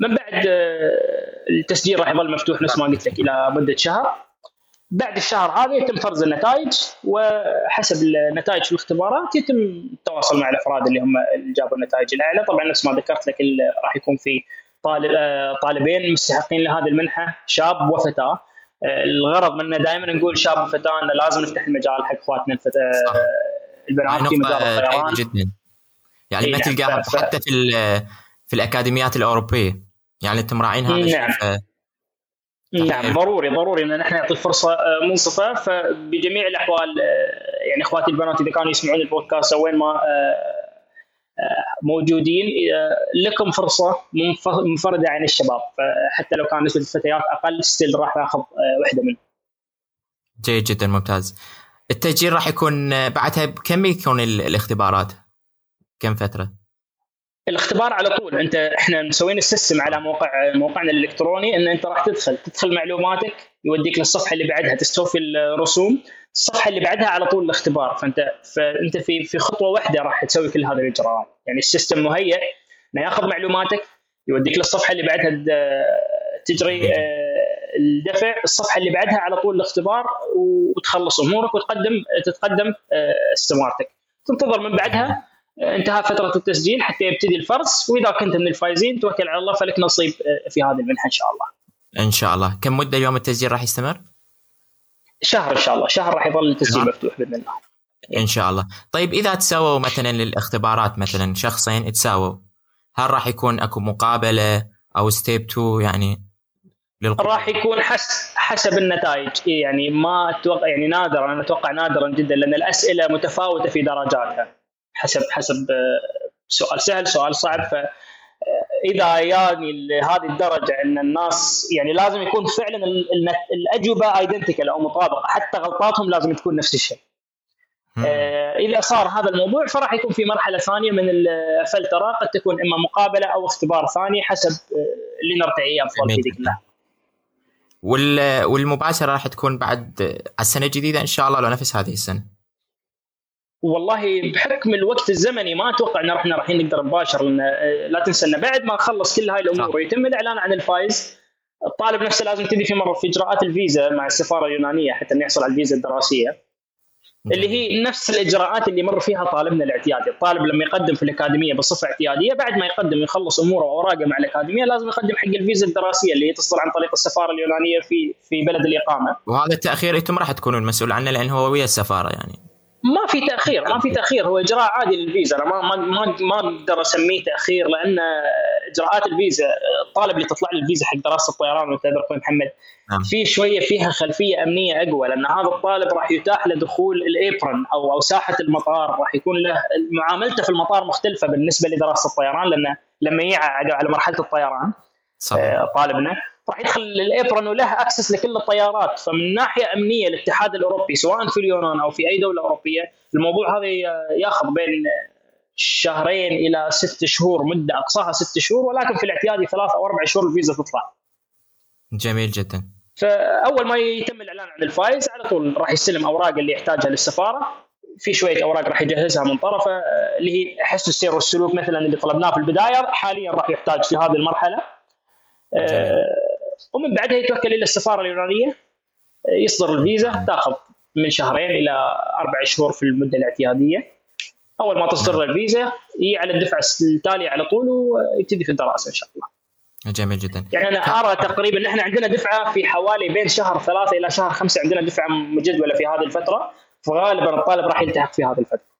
من بعد آه، التسجيل راح يظل مفتوح نفس ما قلت لك إلى مدة شهر. بعد الشهر هذا يتم فرز النتائج وحسب النتائج في الاختبارات يتم التواصل مع الأفراد اللي هم اللي جابوا النتائج الأعلى. طبعا نفس ما ذكرت لك راح يكون في طالب آه، طالبين مستحقين لهذه المنحة شاب وفتاة. آه، الغرض منه دائما نقول شاب وفتاة إنه لازم نفتح المجال حق إخواتنا البنات في مجال الطيران. جدا. يعني إيه ما نعم، تلقاها حتى في في الأكاديميات الأوروبية. يعني انت مراعين هذا الشيء نعم. ف- نعم ضروري ضروري إن نحن نعطي فرصة آه، منصفة. فبجميع الأحوال آه، يعني أخواتي البنات إذا كانوا يسمعون البودكاست أو وين ما آه، موجودين لكم فرصة منف- منفردة عن الشباب. فحتى لو كان نسبة الفتيات أقل ستيل راح ناخذ واحدة منهم. جيد جدا ممتاز. التسجيل راح يكون بعدها كم يكون ال- الاختبارات؟ كم فترة؟ الاختبار على طول. انت إحنا مسوين ال system على موقع موقعنا الإلكتروني إن انت راح تدخل تدخل معلوماتك يوديك للصفحة اللي بعدها تستوفي الرسوم. الصفحة اللي بعدها على طول الاختبار. فأنت فأنت في في خطوة واحدة راح تسوي كل هذه الإجراءات. يعني ال system مهيئ إنه ياخذ معلوماتك يوديك للصفحة اللي بعدها د- تجري آه، الدفع. الصفحة اللي بعدها على طول الاختبار وتخلص أمورك وتقدم تتقدم آه، استمارتك. تنتظر من بعدها انتهى فترة التسجيل حتى يبتدي الفرز وإذا كنت من الفايزين توكل على الله فلك نصيب آه، في هذه المنحة إن شاء الله. إن شاء الله كم مدة اليوم التسجيل راح يستمر شهر إن شاء الله شهر راح يظل التسجيل. مفتوح بإذن الله. إن شاء الله طيب إذا تساووا مثلا للاختبارات مثلا شخصين تساووا هل راح يكون أكو مقابلة أو step 2 يعني للقبول؟ راح يكون حس حسب النتائج إيه يعني ما أتوقع يعني نادرا أنا أتوقع نادرا جدا لأن الأسئلة متفاوتة في درجاتها حسب حسب آه، سؤال سهل سؤال صعب ف آه، إذا يعني لهذه الدرجة إن الناس يعني لازم يكون فعلا ال- ال- الأجوبة ايدنتيكال أو مطابقة حتى غلطاتهم لازم تكون نفس الشيء. آه، إذا صار هذا الموضوع فراح يكون في مرحلة ثانية من الفلتره قد تكون إما مقابلة أو اختبار ثاني حسب اللي نرتعي إياه في ذيك اللحظه. وال والمباشرة راح تكون بعد السنة الجديدة إن شاء الله لو نفس هذه السنة والله بحكم الوقت الزمني ما أتوقع إن إحنا رايحين نقدر نباشر لأن آه، لا تنسى إن بعد ما نخلص كل هاي الأمور. ويتم الإعلان عن الفايز الطالب نفسه لازم تبدي في مرة في إجراءات الفيزا مع السفارة اليونانية حتى إنه يحصل على الفيزا الدراسية اللي هي نفس الإجراءات اللي يمر فيها طالبنا الاعتيادي، الطالب لما يقدم في الأكاديمية بصفة اعتيادية بعد ما يقدم يخلص أموره وأوراقه مع الأكاديمية لازم يقدم حق الفيزا الدراسية اللي هي تصدر عن طريق السفارة اليونانية في في بلد الإقامة. وهذا التأخير أنتم راح تكونون مسؤول عنه لأن هو ويا السفارة يعني ما في تأخير ما في تأخير. هو إجراء عادي للفيزا. أنا ما ما ما, ما أقدر أسميه تأخير لأن إجراءات الفيزا الطالب اللي تطلع له الفيزا حق دراسة الطيران وانت تدري أخوي محمد نعم. في شوية فيها خلفية أمنية أقوى لأن هذا الطالب راح يتاح له دخول الإبرن أو أو ساحة المطار راح يكون له معاملته في المطار مختلفة بالنسبة لدراسة الطيران لأنه لما يعى على مرحلة الطيران صح آه، طالبنا راح يدخل ال apron وله access لكل الطيارات. فمن ناحية أمنية الاتحاد الأوروبي سواء في اليونان أو في أي دولة أوروبية الموضوع هذا ياخذ بين شهرين إلى ست شهور مدة أقصاها ست شهور ولكن في الاعتيادي ثلاث أو أربع شهور الفيزا تطلع. جميل جدا. فأول ما يتم الإعلان عن الفايز على طول راح يستلم أوراق اللي يحتاجها للسفارة. في شوية أوراق راح يجهزها من طرفه اللي هي حسن السير والسلوك مثلا اللي طلبناه في البداية حاليا راح يحتاج في هذه المرحلة. آه، ومن بعدها يتوكل إلى السفارة اليونانيه يصدر الفيزا تاخذ من شهرين إلى أربع شهور في المدة الاعتيادية. أول ما تصدر الفيزا هي على الدفعه التاليه على طول ويبتدي في الدراسة إن شاء الله. جميل جدا. يعني أنا أرى تقريبا إحنا عندنا دفعة في حوالي بين شهر ثلاثة إلى شهر خمسة عندنا دفعة مجدولة في هذه الفترة. فغالبا الطالب راح يلتحق في هذه الفترة.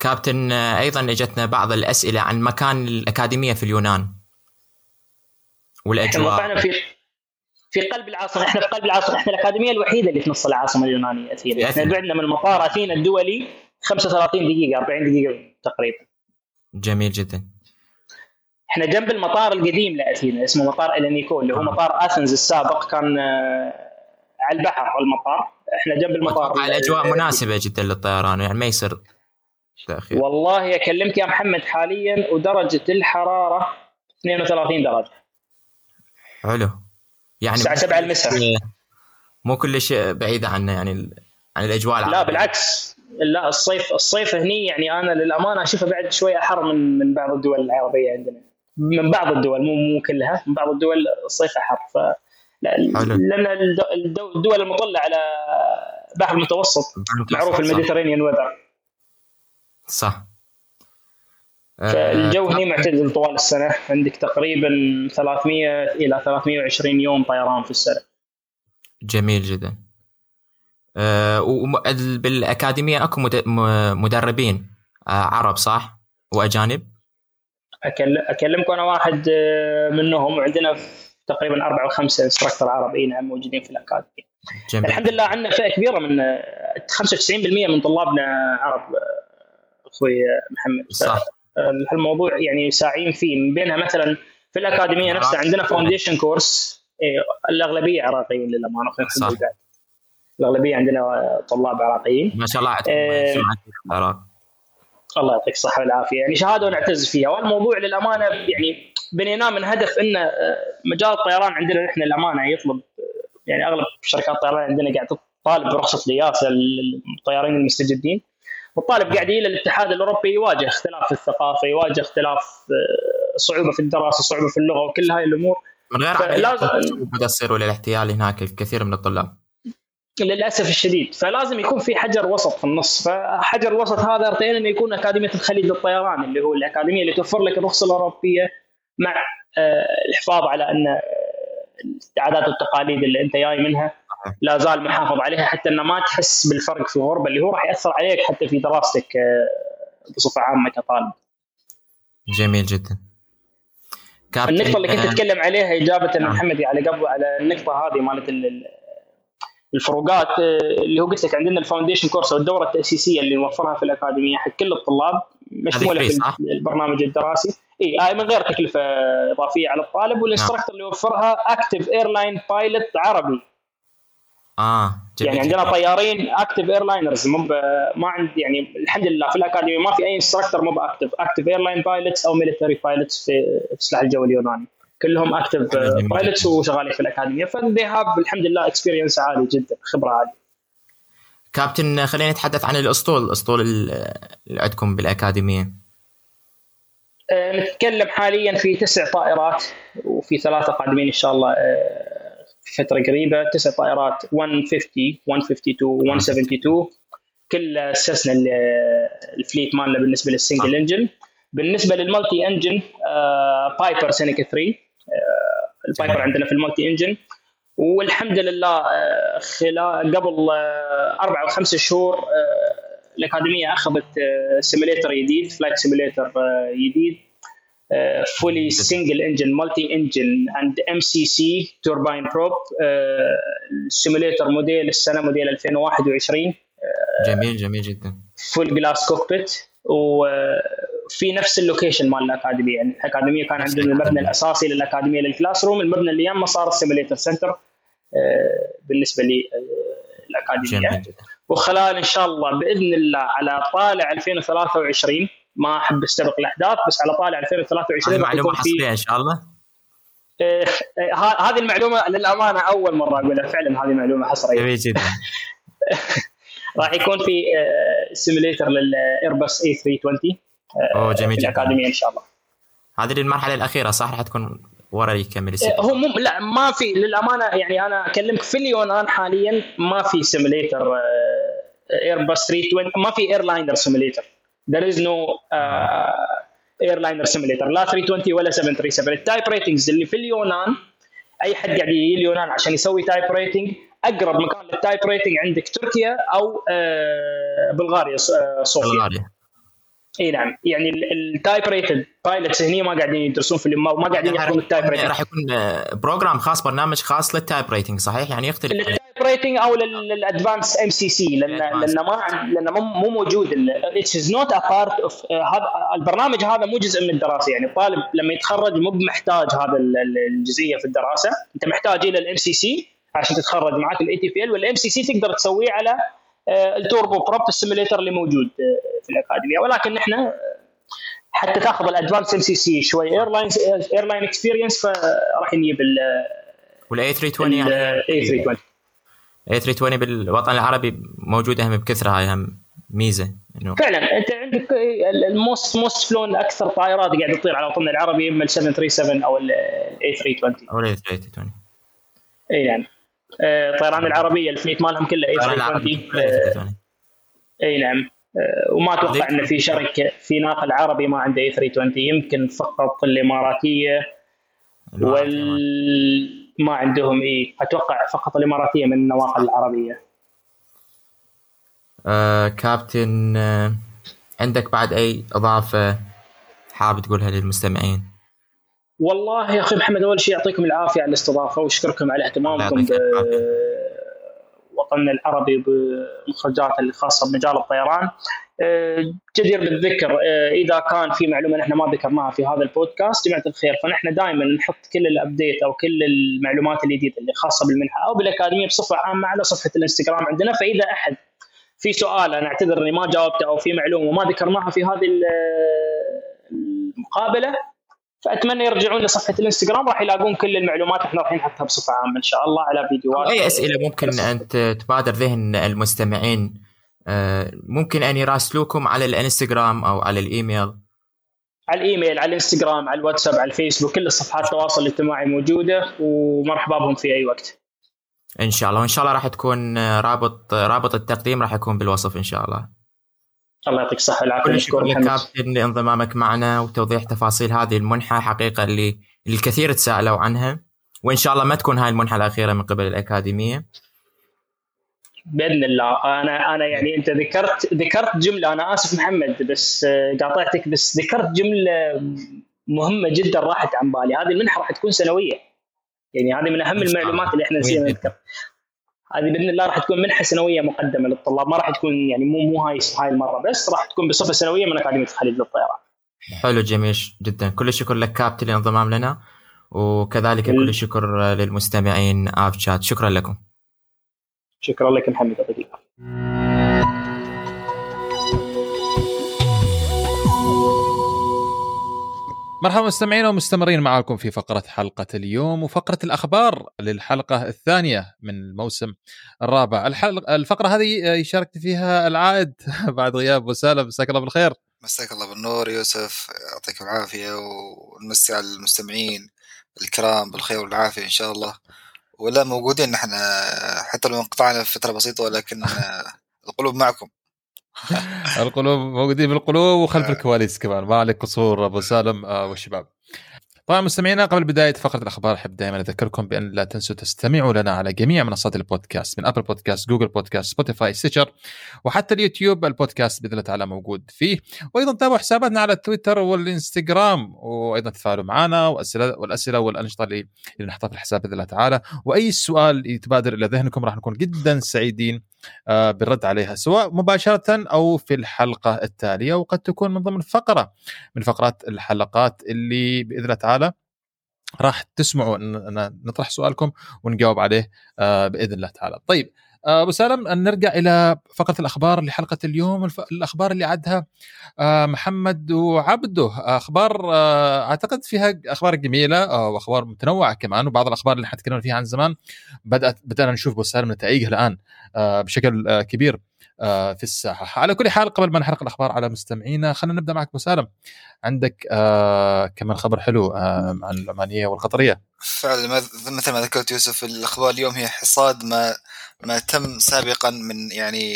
كابتن آه، أيضا إجتنا بعض الأسئلة عن مكان الأكاديمية في اليونان. والأجواء. موقعنا في في قلب العاصمة. إحنا في قلب العاصمة. إحنا الأكاديمية الوحيدة اللي في نص العاصمة اليونانية أثينا. إحنا. بعدنا من مطار أثينا الدولي 35 دقيقة 40 دقيقة تقريبا. جميل جدا. إحنا جنب المطار القديم لأثينا اسمه مطار الينيكو اللي هو مطار آثنز السابق كان آه، على البحر المطار. إحنا جنب المطار. الأجواء مناسبة جدا للطيران يعني ما يصير تأخير. والله اكلمك يا محمد حاليا ودرجة الحرارة 32 درجة. حلو. يعني الساعة 7 المساء. مو كل شيء بعيده عنه يعني عن الأجواء لا العربية. بالعكس. لا الصيف الصيف هني يعني أنا للأمانة أشوفه بعد شوية أحر من من بعض الدول العربية عندنا. من بعض الدول مو مو كلها من بعض الدول الصيف أحر. ف لا. لأن الد- الدو- الدول المطلة على البحر المتوسط معروف. الميديترينيان ويذر. صح. فالجو هني معتدل طوال السنة. عندك تقريبا 300 إلى 320 يوم طيران في السنة. جميل جدا. آه، وم- ال- بالأكاديمية أكو مدربين آه، عرب صح؟ وأجانب؟ أكلمكم أنا واحد آه، منهم. وعندنا تقريبا أربعة أو خمسة instructor عرب إي نعم موجودين في الأكاديمية جميل. الحمد لله عندنا فئة كبيرة من آه، 95% من طلابنا عرب آه، أخوي محمد. صح. الموضوع يعني ساعين فيه. من بينها مثلا في الأكاديمية نفسها عندنا فاونديشن كورس الأغلبية عراقيين للأمانة خلينا. الأغلبية عندنا طلاب عراقيين. ما شاء الله عندكم إيه. العراق الله يعطيك الصحة والعافية. يعني شهادة ونعتز فيها. والموضوع للأمانة يعني بنيناه من هدف ان آه، مجال الطيران عندنا نحن الامانه يطلب آه، يعني أغلب شركات الطيران عندنا قاعد تطالب برخصة الياسه للطيارين المستجدين. والطالب قاعد يجي للاتحاد الأوروبي يواجه اختلاف في الثقافة يواجه اختلاف آه، صعوبة في الدراسة صعوبة في اللغة وكل هاي الأمور. من غير فلازم- بدا تصير للاحتيال هناك الكثير من الطلاب. للأسف الشديد. فلازم يكون في حجر وسط في النص. فحجر الوسط هذا ارتئينا انه يكون أكاديمية الخليج للطيران اللي هو الأكاديمية اللي توفر لك الرخصة الأوروبية مع آه، الحفاظ على أن آه، العادات والتقاليد اللي أنت جاي منها. لا زال محافظ عليها حتى إنه ما تحس بالفرق في الغربه اللي هو راح يأثر عليك حتى في دراستك آه، بصفة عامة كطالب. جميل جدا كابتن النقطة اللي كنت آه، تتكلم عليها إجابة نعم. محمد على قبل على النقطة هذه مالت ال- ال- الفروقات آه، اللي هو قلت لك عندنا ال foundation course أو الدورة التأسيسية اللي نوفرها في الأكاديمية حق كل الطلاب مشمولة في؟ البرنامج الدراسي إي آه، من غير تكلفة إضافية على الطالب وال instructor اللي يوفرها active airline pilot عربي آه جميل يعني عندنا طيارين active airliners مو ما عند يعني الحمد لله في الأكاديمية ما في أي instructor مو ب active active airline pilots أو military pilots في السلاح الجوي اليوناني. كلهم active جميل. pilots وشغالين في الأكاديمية. ف they have الحمد لله experience عالي جدا خبرة عالية. كابتن خلينا نتحدث عن الأسطول الأسطول ال- اللي عندكم بالأكاديمية. آه، نتكلم حاليا في تسع طائرات وفي ثلاثة قادمين إن شاء الله آه، فترة قريبة تسع طائرات 150 152 172 كلها Cessna ال- ال fleet مالنا بالنسبة لل single engine بالنسبة لل multi engine Piper Seneca 3 آه، ال Piper. عندنا في ال multi engine والحمد لله آه، خلال قبل آه، أربع أو خمس شهور آه، الأكاديمية أخذت simulator جديد flight simulator جديد fully single engine multi engine and MCC turbine prop ال simulator موديل السنة موديل 2021 جميل جميل جدا. full glass cockpit وفي نفس ال location مال الاكاديميه يعني الأكاديمية كان عندنا المبنى. الأساسي للأكاديمية لل classroom المبنى اللي يمه صار ال simulator center بالنسبة للاكاديميه جميل جدا. وخلال إن شاء الله بإذن الله على طالع 2023 ما أحب استبق الأحداث بس على طالع هذه 2023 راح معلومة حصريه إن شاء الله. آه، آه، ه- هذه المعلومة للأمانة أول مرة أقولها فعلا هذه معلومة حصرية. جميل جدا. راح يكون في simulator لل Airbus A 320 أوه جميل جدا. الأكاديمية إن شاء الله. هذه المرحله الأخيرة صح؟ راح تكون ورا يكمل الست هو مو لا ما في للأمانة يعني أنا أكلمك في اليونان حاليا ما في simulator ايرباص 320 ما في airliner simulator there is no airliner simulator لا 320 ولا 737 ال type ratings اللي في اليونان أي حد قاعد يجي اليونان عشان يسوي type rating أقرب مكان لل type rating عندك تركيا أو آه، بلغاريا آه، صوفيا. بلغاريا. إي نعم. يعني ال type rated pilots هني ما قاعدين يدرسون في ما ما قاعدين ياخذون ال type rating راح يكون program خاص برنامج خاص لل type rating صحيح؟ يعني يختلف. rating أو لل advance MCC لأن لأن ما لأن مو موجود it's is not a part of هذا البرنامج هذا مو جزء من الدراسة. يعني الطالب لما يتخرج مو محتاج هذا الجزئية في الدراسة. أنت محتاج إلى ال MCC عشان تتخرج معك ال ATPL وال MCC تقدر تسويه على ال turboprop ال simulator اللي موجود uh, في الأكاديمية. ولكن إحنا uh, حتى تاخذ ال advance MCC شوي. airline airline experience فراح نجيب ال وال A320 يعني. 320 A320 بالوطن العربي موجوده هم بكثرة هاي هم ميزة إنه فعلا. أنت عندك إيه، ال most most flown أكثر طائرات قاعدة تطير على وطننا العربي إما ال 737 أو ال A320 أو ال A320 إي نعم. آه، الطيران العربية ال fleet مالهم كله A320 آه، إي نعم. آه، وما أتوقع طيب. إن في شركة في ناقل عربي ما عنده A320 يمكن فقط الإماراتية وال ما عندهم إي أتوقع فقط الإماراتية من النواقل العربية. آه كابتن آه عندك بعد أي إضافة حاب تقولها للمستمعين؟ والله يا أخي محمد أول شيء يعطيكم العافية على الاستضافة وأشكركم على اهتمامكم بوطننا العربي بالمخرجات الخاصه بمجال الطيران. آه، جدير بالذكر آه، إذا كان في معلومة نحن ما ذكرناها في هذا البودكاست جماعة الخير فنحن دائما نحط كل ال update أو كل المعلومات الجديده اللي خاصة بالمنحه أو بالأكاديمية بصفة عامة على صفحة الإنستغرام عندنا. فإذا أحد في سؤال أنا أعتذر إني ما جاوبته أو في معلومة ما ذكرناها في هذه ال- المقابلة فأتمنى يرجعون لصفحة الإنستغرام راح يلاقون كل المعلومات إحنا راح نحطها بصفة عامة إن شاء الله على فيديوهات. اي أسئلة ممكن أن تبادر ذهن المستمعين. آه، ممكن أن يراسلوكم على الإنستغرام أو على الإيميل. على الإيميل على الإنستغرام على الواتساب على الفيسبوك كل الصفحات التواصل الاجتماعي موجودة ومرحبا بهم في أي وقت. إن شاء الله. وإن شاء الله راح تكون آه، رابط رابط التقديم راح يكون بالوصف إن شاء الله. الله يعطيك الصحة والعافية. كل مشكور شكر لك محمد كابتن لانضمامك معنا وتوضيح تفاصيل هذه المنحة حقيقة اللي الكثير تساءلوا عنها. وإن شاء الله ما تكون هاي المنحة الأخيرة من قبل الأكاديمية. بإذن الله. أنا أنا يعني أنت ذكرت ذكرت جملة. أنا آسف محمد بس آه، قاطعتك بس ذكرت جملة مهمة جدا راحت عن بالي. هذه المنحة راح تكون سنوية. يعني هذه من أهم. المعلومات اللي إحنا نسينا نذكر. هذه بإذن الله راح تكون منحة سنوية مقدمة للطلاب ما راح تكون يعني مو مو هاي هاي المرة بس راح تكون بصفة سنوية من أكاديمية الخليج للطيران. حلو جميل جدا. كل الشكر لك كابتن للانضمام لنا وكذلك كل الشكر للمستمعين اب شات شكرا لكم. شكرا لك محمد يعطيك مرحبا مستمعين ومستمرين معكم في فقرة حلقة اليوم وفقرة الأخبار للحلقة الثانية من الموسم الرابع. الحلقة الفقرة هذه يشاركني فيها العائد. بعد غياب وسالم مساك الله بالخير. مساك الله بالنور يوسف. يعطيك العافية ونمسي على المستمعين الكرام بالخير والعافية إن شاء الله. ولا موجودين نحن حتى لو انقطعنا فترة بسيطة ولكن القلوب معكم. القلوب موجودين بالقلوب وخلف الكواليس كمان. ما عليك قصور أبو سالم آه، والشباب. طبعا مستمعينا قبل بداية فقرة الأخبار أحب دائما أذكركم بأن لا تنسوا تستمعوا لنا على جميع منصات البودكاست من أبل بودكاست جوجل بودكاست سبوتيفاي ستيتشر وحتى اليوتيوب. البودكاست بإذن الله تعالى موجود فيه. وأيضا تابعوا حساباتنا على تويتر والإنستغرام وأيضا تفاعلوا معنا واسئله والأسئلة والأنشطة اللي نحطها في الحساب بإذن الله تعالى. وأي سؤال يتبادر إلى ذهنكم راح نكون جدا سعيدين بالرد عليها سواء مباشرة أو في الحلقة التالية وقد تكون من ضمن فقرة من فقرات الحلقات اللي بإذن الله تعالى راح تسمعوا نطرح سؤالكم ونجاوب عليه آه، بإذن الله تعالى. طيب آه، أبو سالم نرجع إلى فقرة الأخبار لحلقة اليوم. الأخبار اللي عدها آه، محمد وعبده. أخبار آه، أعتقد فيها أخبار جميلة آه، وأخبار متنوعة كمان وبعض الأخبار اللي حتكلم فيها عن زمان. بدات بدأنا نشوف أبو سالم نتائجها الآن آه، بشكل آه، كبير آه، في الساحة. على كل حال قبل ما نحرق الأخبار على مستمعينا خلينا نبدأ معك أبو سالم. عندك آه، كمان خبر حلو آه، عن العمانيه والقطرية. فعلا مثل ما ذكرت يوسف الأخبار اليوم هي حصاد ما ما تم سابقا من يعني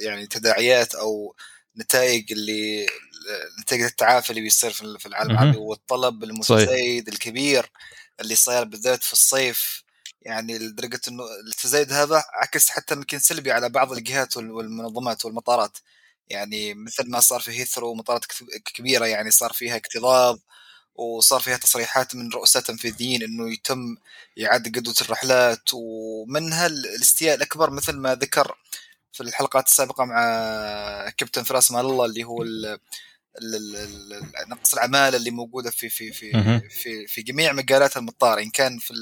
يعني تداعيات أو نتائج اللي نتائج التعافي اللي بيصير في العالم. العربي والطلب المتزايد الكبير اللي صاير بالذات في الصيف. يعني لدرجة إنه التزايد هذا عكس حتى يمكن سلبي على بعض الجهات وال- والمنظمات والمطارات. يعني مثل ما صار في هيثرو مطارات كبيرة يعني صار فيها اكتظاظ. وصار فيها تصريحات من رؤساء تنفيذيين إنه يتم إعادة جدوى الرحلات ومنها ال- الاستياء الأكبر مثل ما ذكر في الحلقات السابقة مع كابتن فراس مال الله اللي هو نقص العمالة اللي موجودة في في في. في, في جميع مجالات المطار إن كان في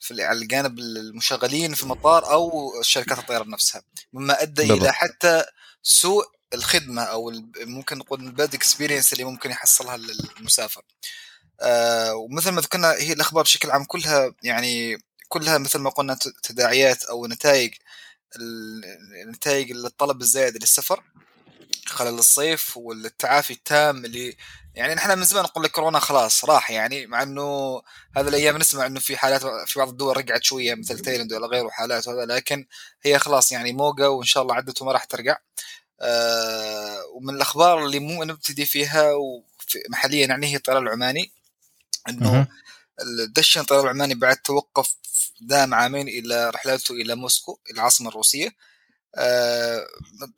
في على الجانب المشغلين في المطار أو شركات الطيران نفسها مما أدى. إلى حتى سوء الخدمة أو ممكن نقول ال bad experience اللي ممكن يحصلها المسافر آه ومثل ما ذكرنا هي الأخبار بشكل عام كلها يعني كلها مثل ما قلنا تداعيات أو نتائج النتائج الطلب الزايد للسفر خلال الصيف والتعافي التام اللي يعني نحن من زمان نقول لك كورونا خلاص راح يعني مع إنه هذه الأيام نسمع إنه في حالات في بعض الدول رجعت شوية مثل تايلاند ولا غيره حالات وهذا لكن هي خلاص يعني موجة وإن شاء الله عدت وما راح ترجع. آه ومن الأخبار اللي مو نبتدي فيها محليا يعني هي الطيران العماني إنه. دشن الطيران العماني بعد توقف دام عامين إلى رحلاته إلى موسكو العاصمة الروسية آه،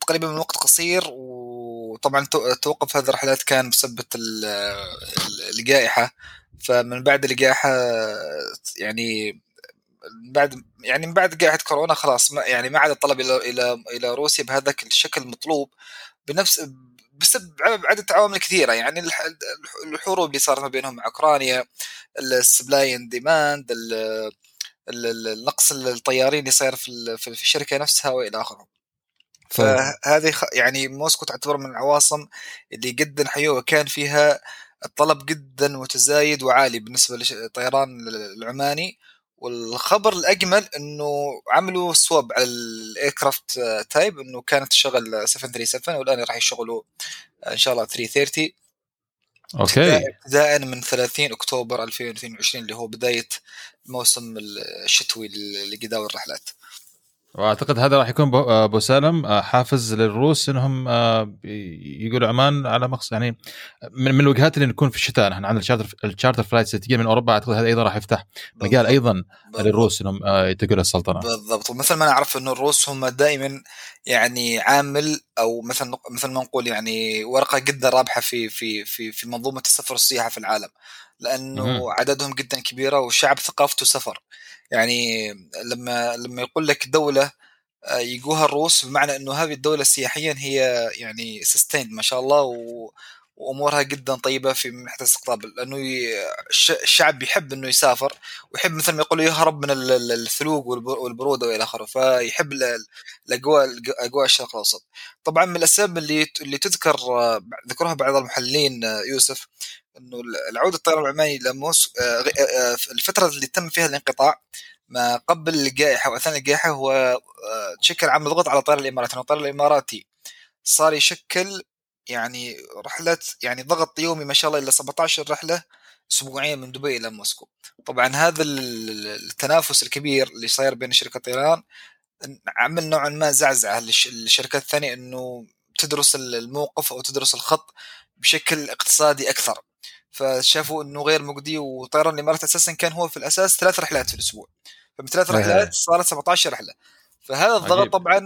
تقريبا من وقت قصير وطبعا تو- توقف هذه الرحلات كان بسبب ال- ال- الجائحة فمن بعد الجائحة يعني بعد يعني من بعد جائحه كورونا خلاص ما يعني ما عاد الطلب إلى إلى إلى روسيا بهذاك الشكل المطلوب بنفس بسبب عدة عوامل كثيرة. يعني الح- الحروب اللي صارت ما بينهم مع أوكرانيا ال supply and demand النقص الطيارين اللي صاير في في الشركة نفسها وإلى آخره. فهذه خ- يعني موسكو تعتبر من العواصم اللي جدا حيوه كان فيها الطلب جدا متزايد وعالي بالنسبة للطيران العماني. والخبر الأجمل إنه عملوا swap على ال aircraft type إنه كانت تشغل 737 والآن راح يشغلوا إن شاء الله 330 okay. ابتداء من 30 أكتوبر 2022 اللي هو بداية الموسم الشتوي لجداول الرحلات. وأعتقد هذا راح يكون بو- آه، أبو سالم آه، حافز للروس إنهم آه، يقولوا عمان يعني من الوجهات اللي نكون في الشتاء. نحن عندنا ال charter ال charter flights تجي من أوروبا. أعتقد هذا أيضا راح يفتح مجال أيضا للروس إنهم يتقوا السلطنة. بالضبط. ومثل ما نعرف إنه الروس هم دائما يعني عامل أو مثل مثل ما نقول يعني ورقة جدا رابحة في في في في منظومة السفر والسياحه في العالم لأنه مهم. عددهم جدا كبيرة والشعب ثقافته سفر يعني لما لما يقول لك دولة آه، يجوها الروس بمعنى إنه هذه الدولة سياحيا هي يعني سستين ما شاء الله و وأمورها جدا طيبة في من ناحيه الاستقطاب لأنه الشعب يحب إنه يسافر ويحب مثل ما يقولوا يهرب من ال- ال- الثلوج والب- والبرودة وإلى آخره. فيحب ال- ال- الأجواء اجواء الشرق الأوسط. طبعا من الأسباب اللي اللي تذكر آه، ذكرها بعض المحللين آه، يوسف إنه العودة الطيران العماني لموسكو الفترة اللي تم فيها الانقطاع ما قبل الجائحة واثناء الجائحة هو آه، تشكل عامل ضغط على الطيران الاماراتي الطيران الإماراتي صار يشكل يعني رحلات يعني ضغط يومي ما شاء الله إلى 17 رحلة اسبوعيا من دبي إلى موسكو. طبعا هذا ال- التنافس الكبير اللي صاير بين شركات الطيران عمل نوعا ما زعزعة. للش- للشركات الثانية إنه تدرس الموقف أو تدرس الخط بشكل اقتصادي أكثر. فشافوا إنه غير مجدي وطيران الإمارات أساسا كان هو في الأساس ثلاث رحلات في الأسبوع. فمن ثلاث. رحلات صارت 17 رحلة. فهذا الضغط. طبعا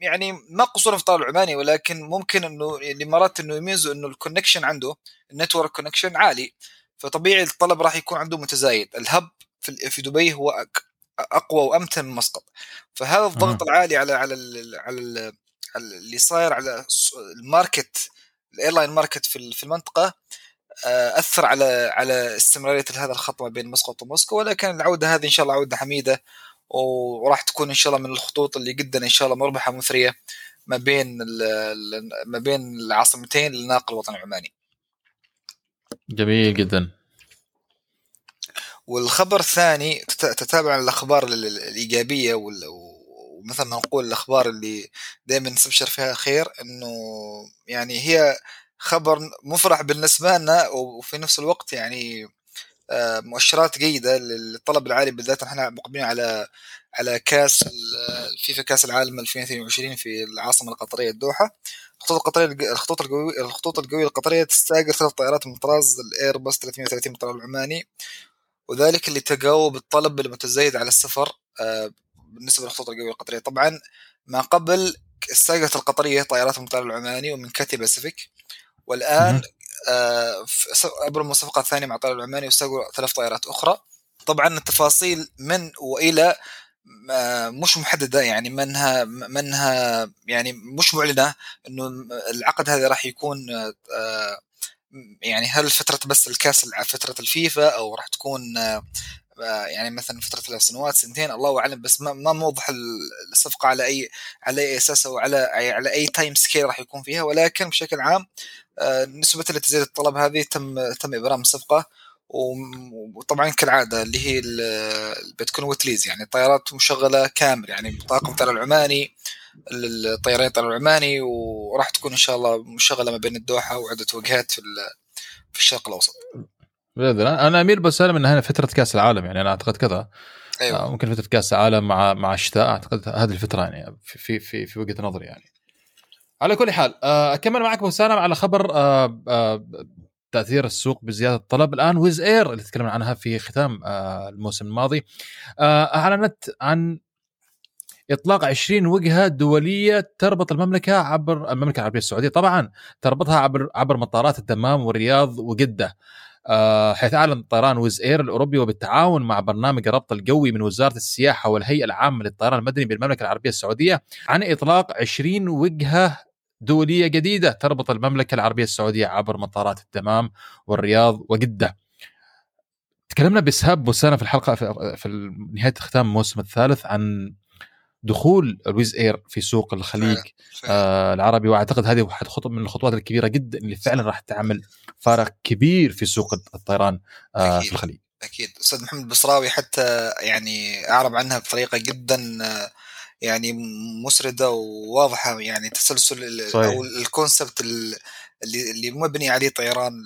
يعني ما قصورا في الطيران العماني ولكن ممكن إنه الامارات إنه يميزوا إنه ال connection عنده ال network connection عالي. فطبيعي الطلب راح يكون عنده متزايد. ال hub في في دبي هو أقوى وأمتن من مسقط. فهذا الضغط مم. العالي على على ال على, ال على اللي صاير على ال market ال airline market في في المنطقة آه، أثر على على استمرارية هذا الخط ما بين مسقط وموسكو. ولكن العودة هذه إن شاء الله عودة حميدة. وراح تكون إن شاء الله من الخطوط اللي جدا إن شاء الله مربحة مثرية ما بين ما بين العاصمتين للناقل الوطني العماني. جميل جدا. والخبر الثاني تت- تتابع الأخبار ال- ال- الإيجابية وال- ومثل ما نقول الأخبار اللي دائما نستبشر فيها خير إنه يعني هي خبر مفرح بالنسبة لنا وفي نفس الوقت يعني مؤشرات جيدة للطلب العالي بالذات إحنا مقبلين على على كأس ال- الفيفا كأس العالم 2022 في العاصمة القطرية الدوحة. الخطوط القطرية الخطوط القويه الخطوط القوية القطرية تستأجر ثلاث طائرات من طراز الايرباص 330 من العماني وذلك لتجاوب الطلب المتزايد على السفر آه، بالنسبة للخطوط القوية القطرية. طبعا ما قبل استأجرت القطرية طائرات من الطيران العماني ومن كاتي باسيفيك والآن آه، ابرموا صفقه ثانية مع الطيران العماني واستاجروا ثلاث طائرات أخرى. طبعا التفاصيل من وإلى آه، مش محددة يعني منها منها يعني مش معلنة إنه العقد هذا راح يكون آه، يعني هل فترة بس الكاس فترة الفيفا أو راح تكون يعني مثلا فترة ثلاث سنوات سنتين الله أعلم بس ما ما موضح ال- الصفقة على اي على أي أساس أو على على أي time scale راح يكون فيها. ولكن بشكل عام آه، نسبة اللي تزيد الطلب هذه تم تم إبرام الصفقة. وطبعا كالعادة اللي هي بتكون wet lease يعني الطيارات مشغلة كامل يعني طاقم الطيران العماني الطيران الطيران العماني وراح تكون إن شاء الله مشغلة ما بين الدوحة وعدة وجهات في في الشرق الأوسط. أنا أميل بسالم انها فترة كأس العالم يعني أنا أعتقد كذا. أيوه. آه، ممكن فترة كأس العالم مع مع الشتاء أعتقد هذه الفترة يعني في في في, وجهة نظري يعني. على كل حال آه، أكمل معك ابو سالم على خبر آه، تأثير السوق بزيادة الطلب الآن. ويز اير اللي تكلمنا عنها في ختام الموسم الماضي أعلنت عن إطلاق 20 وجهة دولية تربط المملكة عبر المملكة العربية السعودية طبعا تربطها عبر عبر مطارات الدمام والرياض وجدة. حيث أعلن طيران ويز إير الأوروبي وبالتعاون مع برنامج الربط القوي من وزارة السياحة والهيئة العامة للطيران المدني بالمملكة العربية السعودية عن إطلاق 20 وجهة دولية جديدة تربط المملكة العربية السعودية عبر مطارات الدمام والرياض وجدة. تكلمنا بإسهاب بوسانا في الحلقة في نهاية ختام الموسم الثالث عن دخول ال Wizz Air في سوق الخليج آه العربي وأعتقد هذه واحد خطوه من الخطوات الكبيرة جدا اللي فعلا راح تعمل فارق كبير في سوق الطيران آه في الخليج. أكيد أستاذ محمد البصراوي حتى يعني أعرب عنها بطريقة جدا آه، يعني مسردة وواضحة يعني تسلسل صحيح. أو ال concept اللي اللي مبني عليه طيران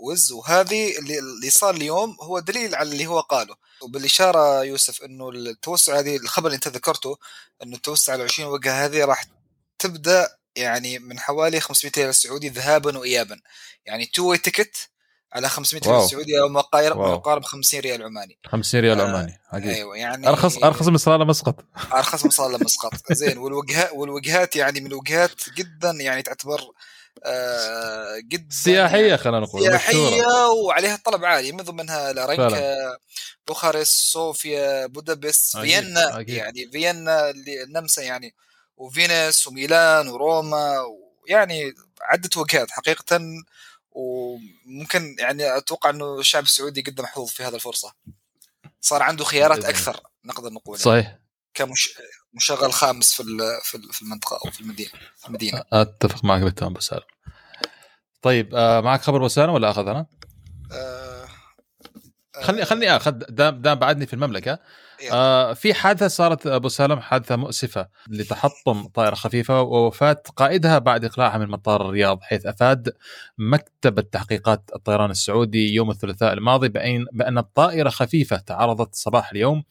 ال Wizz وهذه اللي صار اليوم هو دليل على اللي هو قاله. وبالإشارة يوسف إنه التوسع هذه الخبر اللي أنت ذكرته إنه التوسع على 20 وجهة هذه راح تبدأ يعني من حوالي 500 ريال سعودي ذهابا وايابا. يعني two way ticket على 500 ريال سعودي أو ما يقارب 50 ريال عماني. 50 ريال آه عماني حقيقي. أيوه يعني ارخص أرخص من صلالة مسقط. أرخص من صلالة مسقط. زين والوجهات والوجهات يعني من الوجهات جدا يعني تعتبر آه جدا سياحية يعني خلينا نقول سياحية مشهورة. وعليها طلب عالي من ضمنها لارنكا بوخارست صوفيا بودابست فيينا يعني فيينا النمسا يعني وفينيس وميلان وروما يعني عدة وجهات حقيقة وممكن يعني أتوقع إنه الشعب السعودي قد محظوظ في هذه الفرصة. صار عنده خيارات أكثر نقدر نقول صحيح. كمشغل خامس في في المنطقة أو في المدينة في المدينة. أتفق معك بالتمام بسالم طيب آه معك خبر وسالم ولا أخذ أنا؟ آه خلني خلني أخذ دام دام بعدني في المملكة. آه في حادثة صارت أبو سالم حادثة مؤسفة لتحطم طائرة خفيفة ووفاة قائدها بعد إقلاعها من مطار الرياض حيث أفاد مكتب التحقيقات الطيران السعودي يوم الثلاثاء الماضي بأن بأن الطائرة خفيفة تعرضت صباح اليوم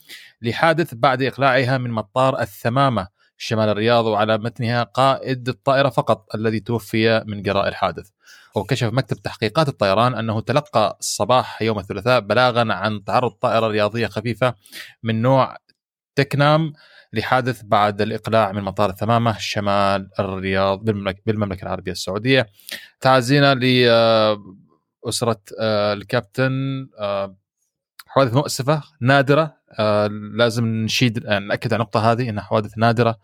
لحادث بعد إقلاعها من مطار الثمامة شمال الرياض وعلى متنها قائد الطائرة فقط الذي توفي من جراء الحادث. وكشف مكتب تحقيقات الطيران أنه تلقى صباح يوم الثلاثاء بلاغا عن تعرض طائرة رياضية خفيفة من نوع تكنام لحادث بعد الإقلاع من مطار الثمامه شمال الرياض بالمملكة العربية السعودية. تعزينا لأسرة آه، الكابتن آه، حوادث مؤسفة نادرة. آه، لازم نشيد نأكد على النقطة هذه إنها حوادث نادرة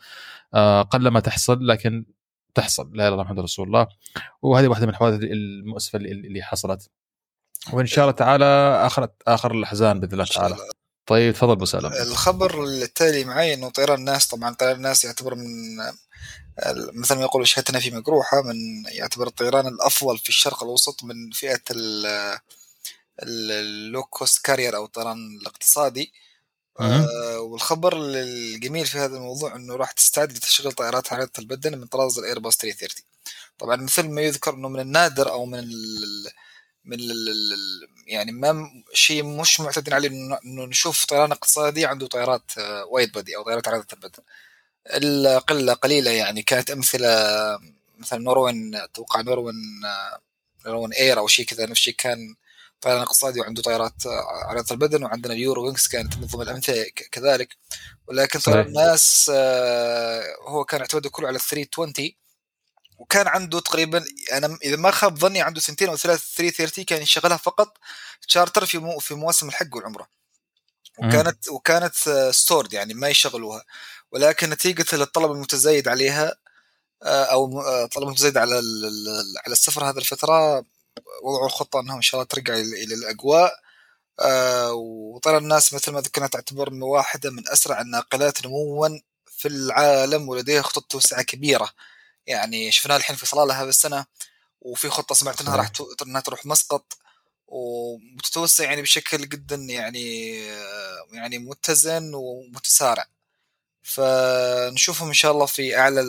قلما تحصل لكن تحصل. لا إله إلا الله محمد رسول الله. وهذه واحدة من الحوادث المؤسفة اللي حصلت. وإن شاء الله تعالى اخر آخر الأحزان بإذن الله تعالى. طيب تفضل أبو سلام الخبر التالي معي إنه طيران الناس طبعا طيران الناس يعتبر من مثل ما يقول شهادتنا فيه مجروحة من يعتبر الطيران الأفضل في الشرق الأوسط من فئة ال low cost carrier أو الطيران الاقتصادي. آه والخبر الجميل في هذا الموضوع إنه راح تستعد لتشغيل طائرات حامله البدن من طراز الايرباص 330 طبعا مثل ما يذكر إنه من النادر أو من ال من ال يعني ما شيء مش معتادين عليه انه نشوف طيران اقتصادي عنده طائرات وايد بادي أو طائرات عادة البدن. القلة قليلة يعني كانت أمثلة مثلا نوروين أتوقع نوروين نوروين اير أو شيء كذا نفس الشيء كان طيران اقتصادي وعنده طائرات عريضه البدن وعندنا ال Eurowings كانت من ضمن الامثله كذلك. ولكن طيران الناس آه، هو كان اعتماده كله على 320 وكان عنده تقريبا أنا إذا ما خاب ظني عنده سنتين أو ثلاث 330 كان يشغلها فقط تشارتر في مو في مواسم الحج والعمرة. وكانت وكانت stored يعني ما يشغلوها. ولكن نتيجة للطلب المتزايد عليها آه، أو آه، طلب متزايد على على السفر هذه الفترة وضعوا الخطة إنهم إن شاء الله ترجع إلى الأجواء. آه وطبعا الناس مثل ما ذكرنا تعتبر واحدة من أسرع الناقلات نموا في العالم ولديها خطط توسعة كبيرة. يعني شفناها الحين في صلالة هذا السنة وفي خطة سمعت إنها راح إنها تروح مسقط وتتوسع يعني بشكل جدا يعني آه، يعني متزن ومتسارع. فنشوفهم إن شاء الله في أعلى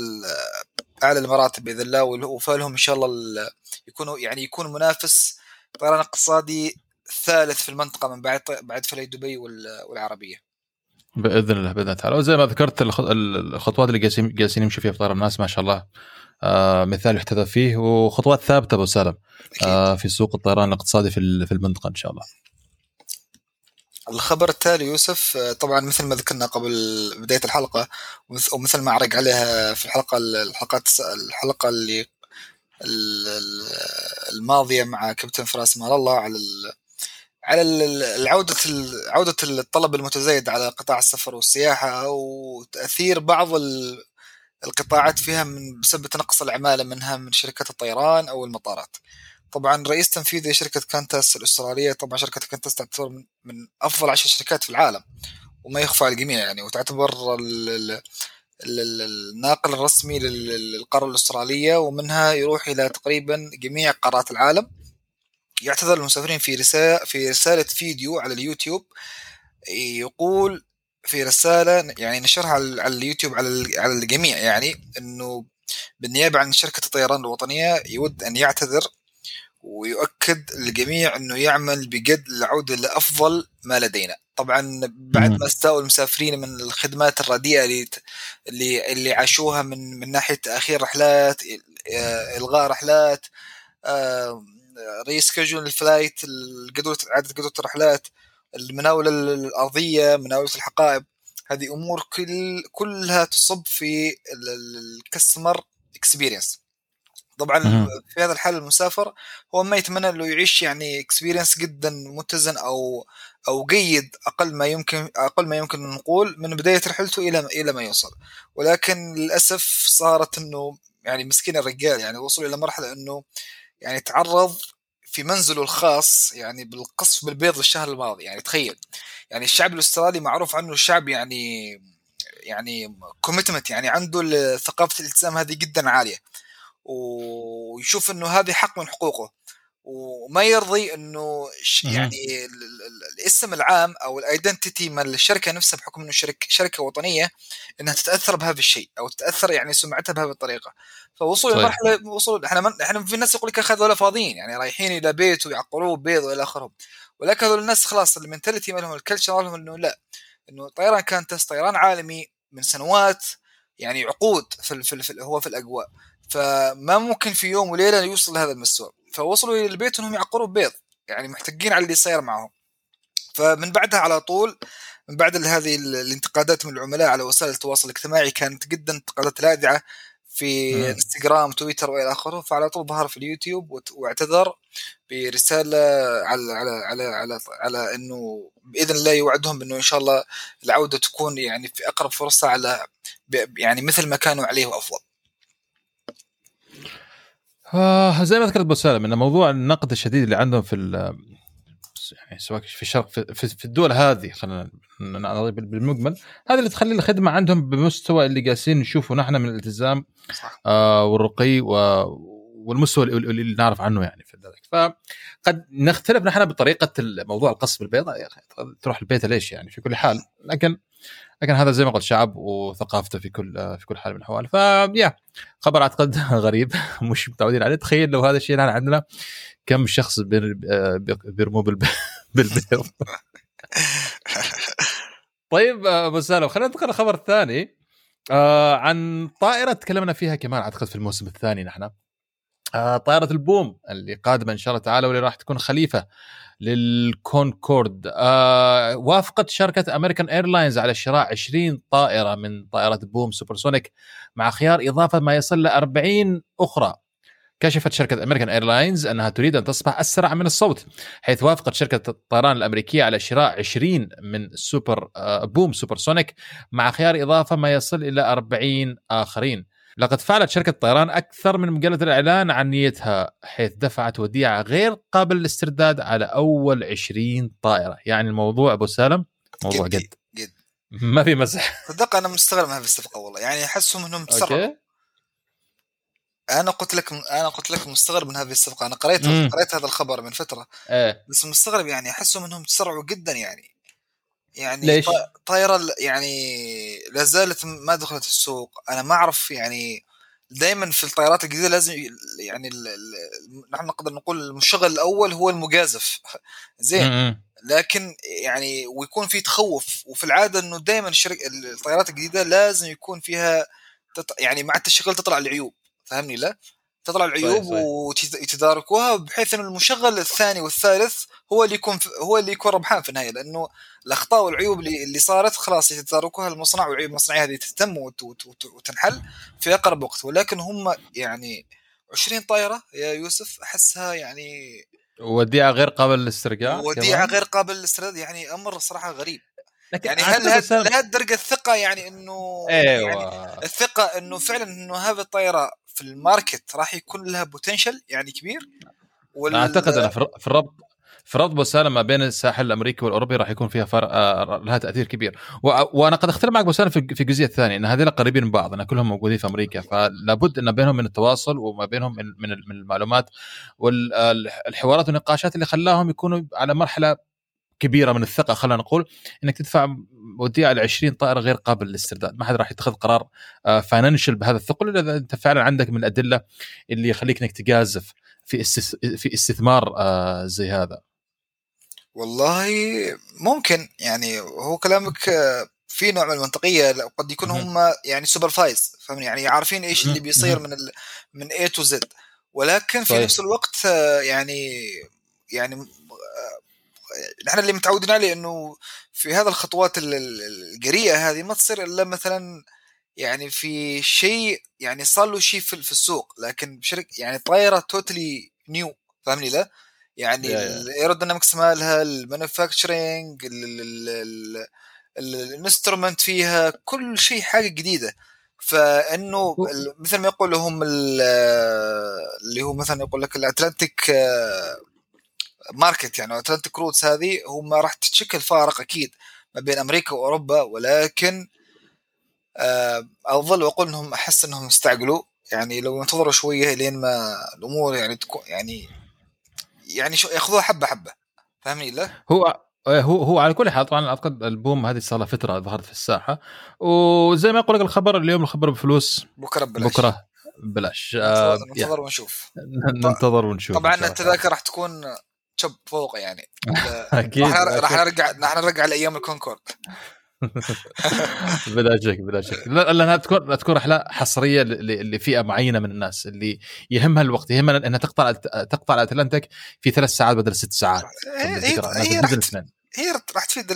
اعلى المراتب بإذن الله وفالهم إن شاء الله يكونوا يعني يكون منافس طيران اقتصادي ثالث في المنطقة من بعد بعد فلي دبي والعربية. بإذن الله بإذن الله تعالى وزي ما ذكرت الخطوات اللي جالسين جالسين يمشوا فيها في طيران الناس ما شاء الله آه مثال يحتذى فيه وخطوات ثابتة أبو سالم آه في سوق الطيران الاقتصادي في في المنطقة إن شاء الله. الخبر التالي يوسف آه، طبعا مثل ما ذكرنا قبل بداية الحلقة ومث- ومثل ما عرق عليها في الحلقة الحلقات الحلقة اللي ال- ال- الماضية مع كابتن فراس مال الله على على ال- العودة ال- عودة الطلب المتزايد على قطاع السفر والسياحة وتأثير بعض ال- القطاعات فيها من بسبب تنقص العمالة منها من شركات الطيران أو المطارات. طبعا رئيس تنفيذي شركة كانتاس الأسترالية طبعا شركة كانتاس تعتبر من- أفضل عشر شركات في العالم وما يخفى على الجميع يعني وتعتبر ال- ال- ال- ال- الناقل الرسمي لل- للقارة الأسترالية ومنها يروح إلى تقريبا جميع قارات العالم. يعتذر المسافرين في رسالة في رسالة فيديو على اليوتيوب يقول في رسالة يعني نشرها على اليوتيوب على على الجميع يعني إنه بالنيابة عن شركة الطيران الوطنية يود أن يعتذر ويؤكد للجميع إنه يعمل بجد للعودة لأفضل ما لدينا. طبعا بعد. ما استاءوا المسافرين من الخدمات الرديئة اللي اللي اللي عاشوها من من ناحية تأخير رحلات آه، إلغاء رحلات reschedule ال flight الجدولة إعادة جدولة الرحلات المناولة الأرضية مناولة الحقائب. هذه أمور كل كلها تصب في ال customer experience طبعا. في هذا الحال المسافر هو ما يتمنى إنه يعيش يعني experience جدا متزن أو أو جيد أقل ما يمكن أقل ما يمكن نقول من بداية رحلته إلى إلى ما يوصل. ولكن للأسف صارت إنه يعني مسكين الرجال يعني وصل إلى مرحلة إنه يعني تعرض في منزله الخاص يعني بالقصف بالبيض الشهر الماضي. يعني تخيل يعني الشعب الأسترالي معروف عنه شعب يعني يعني commitment يعني عنده ثقافة الإلتزام هذه جدا عالية. ويشوف إنه هذه حق من حقوقه وما يرضي إنه. يعني ال- ال- ال- الاسم العام أو ال identity مال الشركة نفسها بحكم إنه شركه شركة وطنية إنها تتأثر بهذا الشيء أو تتأثر يعني سمعتها بهذه الطريقة صحيح. لمرحلة وصلوا إحنا من إحنا في ناس يقول لك هذول فاضيين يعني رايحين إلى بيت ويعقوه بيض وإلى آخره ولكن هذول الناس خلاص ال mentality مالهم ال culture مالهم إنه لا إنه طيران كانتس طيران عالمي من سنوات يعني عقود في, في, ال- في هو في الأجواء فما ممكن في يوم وليلة يوصل لهذا المستوى. فوصلوا إلى البيت انهم يعقروا بيض يعني محتقين على اللي صاير معهم. فمن بعدها على طول من بعد هذه ال- الانتقادات من العملاء على وسائل التواصل الاجتماعي كانت جدا انتقادات لاذعة في. إنستغرام تويتر وإلى آخره. فعلى طول ظهر في اليوتيوب وت- واعتذر برسالة على على على على, على إنه بإذن الله يوعدهم إنه إن شاء الله العودة تكون يعني في أقرب فرصة على يعني مثل ما كانوا عليه وأفضل. آه زي ما ذكرت ابو سالم ان موضوع النقد الشديد اللي عندهم في ال- يعني سواء في الشرق في, في, الدول هذه خلينا بالمجمل هذا اللي تخلي الخدمة عندهم بمستوى اللي جالسين نشوفه نحن من الالتزام صح. آه والرقي و والمستوى اللي, نعرف عنه يعني في ذلك. فقد نختلف نحن بطريقة موضوع القصف بالبيضاء يا أخي تروح البيت ليش يعني؟ في كل حال لكن لكن هذا زي ما قلت شعب وثقافته في كل في كل حال من الأحوال. فيا خبر أعتقد غريب مش متعودين عليه. تخيل لو هذا الشيء نحن عندنا كم شخص بير- بيرموا بالب- بالبيض. طيب أبو سالم خلينا ننتقل للخبر الثاني. آه عن طائرة تكلمنا فيها كمان أعتقد في الموسم الثاني نحن. آه طائرة ال Boom اللي قادمه إن شاء الله تعالى واللي راح تكون خليفة للكونكورد. آه وافقت شركة American Airlines على شراء 20 طائرة من طائرة Boom Supersonic مع خيار إضافة ما يصل ل 40 أخرى. كشفت شركة American Airlines أنها تريد أن تصبح أسرع من الصوت حيث وافقت شركة الطيران الأمريكية على شراء 20 من سوبر آه، Boom Supersonic مع خيار إضافة ما يصل إلى 40 آخرين. لقد فعلت شركة الطيران أكثر من مجلة الإعلان عن نيتها حيث دفعت وديعة غير قابل للاسترداد على أول 20 طائرة. يعني الموضوع أبو سالم موضوع جدي جد. جد ما في مزح صدق أنا مستغرب من هذه الصفقة والله. يعني أحسهم إنهم تسرعوا. أنا قلت لك أنا قلت لك مستغرب من هذه الصفقة. أنا قريت مم. قريت هذا الخبر من فترة. إيه. بس مستغرب يعني أحسهم إنهم تسرعوا جدا يعني. يعني ليش؟ طا- طائره يعني لا زالت ما دخلت السوق. أنا ما أعرف يعني دائما في الطائرات الجديدة لازم يعني ال- ال- نحن نقدر نقول المشغل الأول هو المجازف. زين. لكن يعني ويكون في تخوف. وفي العادة إنه دائما الطائرات الجديدة لازم يكون فيها تط... يعني مع التشغيل تطلع العيوب. فاهمني؟ لا؟ تطلع العيوب. ويتداركوها بحيث انه المشغل الثاني والثالث هو اللي يكون هو اللي يكون ربحان في النهاية لأنه الأخطاء والعيوب اللي, اللي صارت خلاص يتداركوها المصنع والعيوب المصنعية هذه تتم وت- وت- وت- وتنحل في أقرب وقت ولكن هم يعني 20 طائرة يا يوسف أحسها يعني وديعة غير قابل للاسترجاع وديعة كمان. غير قابل للاسترداد يعني أمر صراحة غريب لكن يعني هل هل سالم- لهذه الدرجه الثقة يعني انه يعني أيوه الثقة إنه فعلا إنه هذه الطائرة في ال market راح يكون لها potential يعني كبير؟ وال... أعتقد أنا في الر- في الربط في الربط بوسالم ما بين الساحل الأمريكي والأوروبي راح يكون فيها فرق آه، لها تأثير كبير. و- وأنا قد أختلف معك بوسالم في الجزئية الثانية إن هذول قريبين من بعض إن كلهم موجودين في أمريكا. فلابد إن بينهم من التواصل وما بينهم من من المعلومات. والحوارات والنقاشات اللي خلاهم يكونوا على مرحلة كبيرة من الثقة خلينا نقول إنك تدفع وديعة ل 20 طائرة غير قابل للاسترداد، ما حد راح يتخذ قرار فاينانشال بهذا الثقل إلا إذا أنت فعلا عندك من الأدلة اللي يخليك إنك تجازف في. في استثمار آه، زي هذا. والله ممكن يعني هو كلامك آه، في نوع من المنطقية قد يكون. هم يعني supervise فاهمني يعني عارفين إيش اللي. بيصير. من ال... من A to Z ولكن في. نفس الوقت آه، يعني يعني آه، نحن اللي متعودين عليه إنه في هذا الخطوات ال- ال- الجريئه هذه ما تصير إلا مثلا يعني في شيء يعني صار له شيء في السوق لكن بشركه يعني طايرة totally new فاهمني لا؟ يعني. ال aerodynamics مالها ال manufacturing ال instrument فيها كل شيء حاجة جديدة فإنه مثل ما يقول لهم ال- اللي هو مثلا يقول لك ال Atlantic market يعني Atlantic routes هذه هم راح تتشكل فارق أكيد ما بين أمريكا وأوروبا ولكن آه، أظل واقول إنهم أحس إنهم استعجلوا. يعني لو ينتظروا شوية لين ما الأمور يعني تكون يعني يعني شو يأخذوها حبة حبة. فاهمني لا؟ هو هو هو على كل حال طبعا اعتقد البوم هذه صار لها فترة ظهرت في الساحة. وزي ما يقول لك الخبر اليوم الخبر بفلوس. بكرة ببلاش. بكرة ببلاش. آه، ننتظر, ننتظر ونشوف. ننتظر ونشوف طبعا. التذاكر راح تكون شب فوق يعني. أكيد راح. نرجع راح نرجع لأيام الكونكورد. بلا شك بلا شك. لا- لانها تكون تكون رحله حصرية لفئة معينة من الناس اللي يهمها الوقت يهمها إنها تقطع تقطع الأتلانتيك في ثلاث ساعات بدل ست ساعات. هي الفكرة، هي, هي راح هي راح تفيد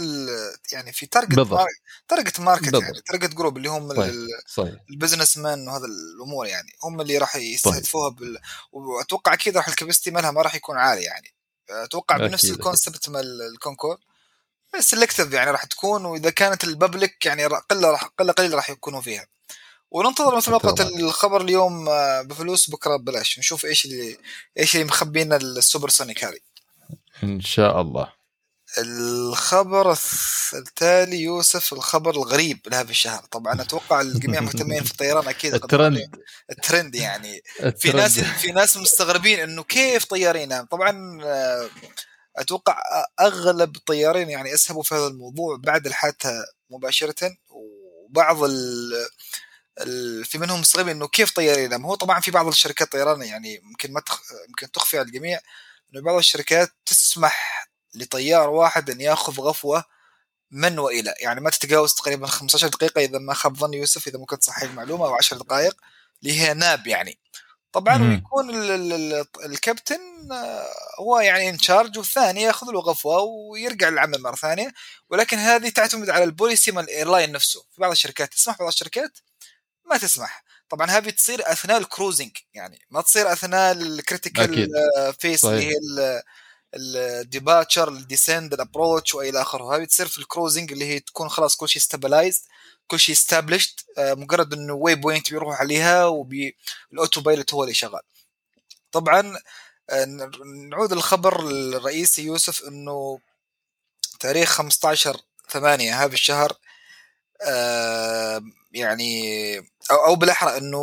يعني في target بالضبط. target market. يعني target group اللي هم ال business man وهذا الأمور يعني هم اللي راح يستهدفوها بال... وأتوقع أكيد راح ال capacity مالها ما راح يكون عالي يعني. أتوقع بنفس. ال concept مال الكونكورد. selective يعني راح تكون وإذا كانت ال public يعني قلة راح قلة قليلة راح يكونوا فيها. وننتظر مثل ما قلت. الخبر اليوم آه، بفلوس بكرة ببلاش. نشوف إيش اللي إيش اللي مخبينا ال supersonic هذه. إن شاء الله. الخبر التالي يوسف الخبر الغريب لهذا الشهر. طبعا أتوقع الجميع مهتمين في الطيران أكيد. الترند. الترند يعني. في. ناس في ناس مستغربين إنه كيف طيارين. طبعا آه، أتوقع أغلب الطيارين يعني اسهبوا في هذا الموضوع بعد الحادثة مباشرة. وبعض ال في منهم مستغربين إنه كيف طيار ينام هو طبعا في بعض الشركات طيران يعني يمكن ما تخ... يمكن تخفي على الجميع. إنه بعض الشركات تسمح لطيار واحد إن ياخذ غفوة من وإلى يعني ما تتجاوز تقريبا 15 دقيقة إذا ما خاب ظني يوسف إذا ممكن تصحح المعلومة أو 10 دقائق اللي هي nap يعني طبعا مم. ويكون ال- ال- ال- الكابتن آه، هو يعني in charge والثاني ياخذ له غفوة ويرجع للعمل مرة ثانية ولكن هذه تعتمد على ال policy مال ال airline نفسه في بعض الشركات تسمح بعض الشركات ما تسمح طبعا هذه تصير أثناء ال cruising يعني ما تصير أثناء ال critical أكيد. phase. اللي هي ال departure ال descent ال approach وإلى آخره. هذه تصير في ال cruising اللي هي تكون خلاص كل شيء stabilized كل شيء established مجرد إنه waypoint بيروح عليها وال autopilot هو اللي شغال. طبعا آه، نعود للخبر الرئيسي يوسف إنه تاريخ 15 8 هذا الشهر آه، يعني أو بالأحرى إنه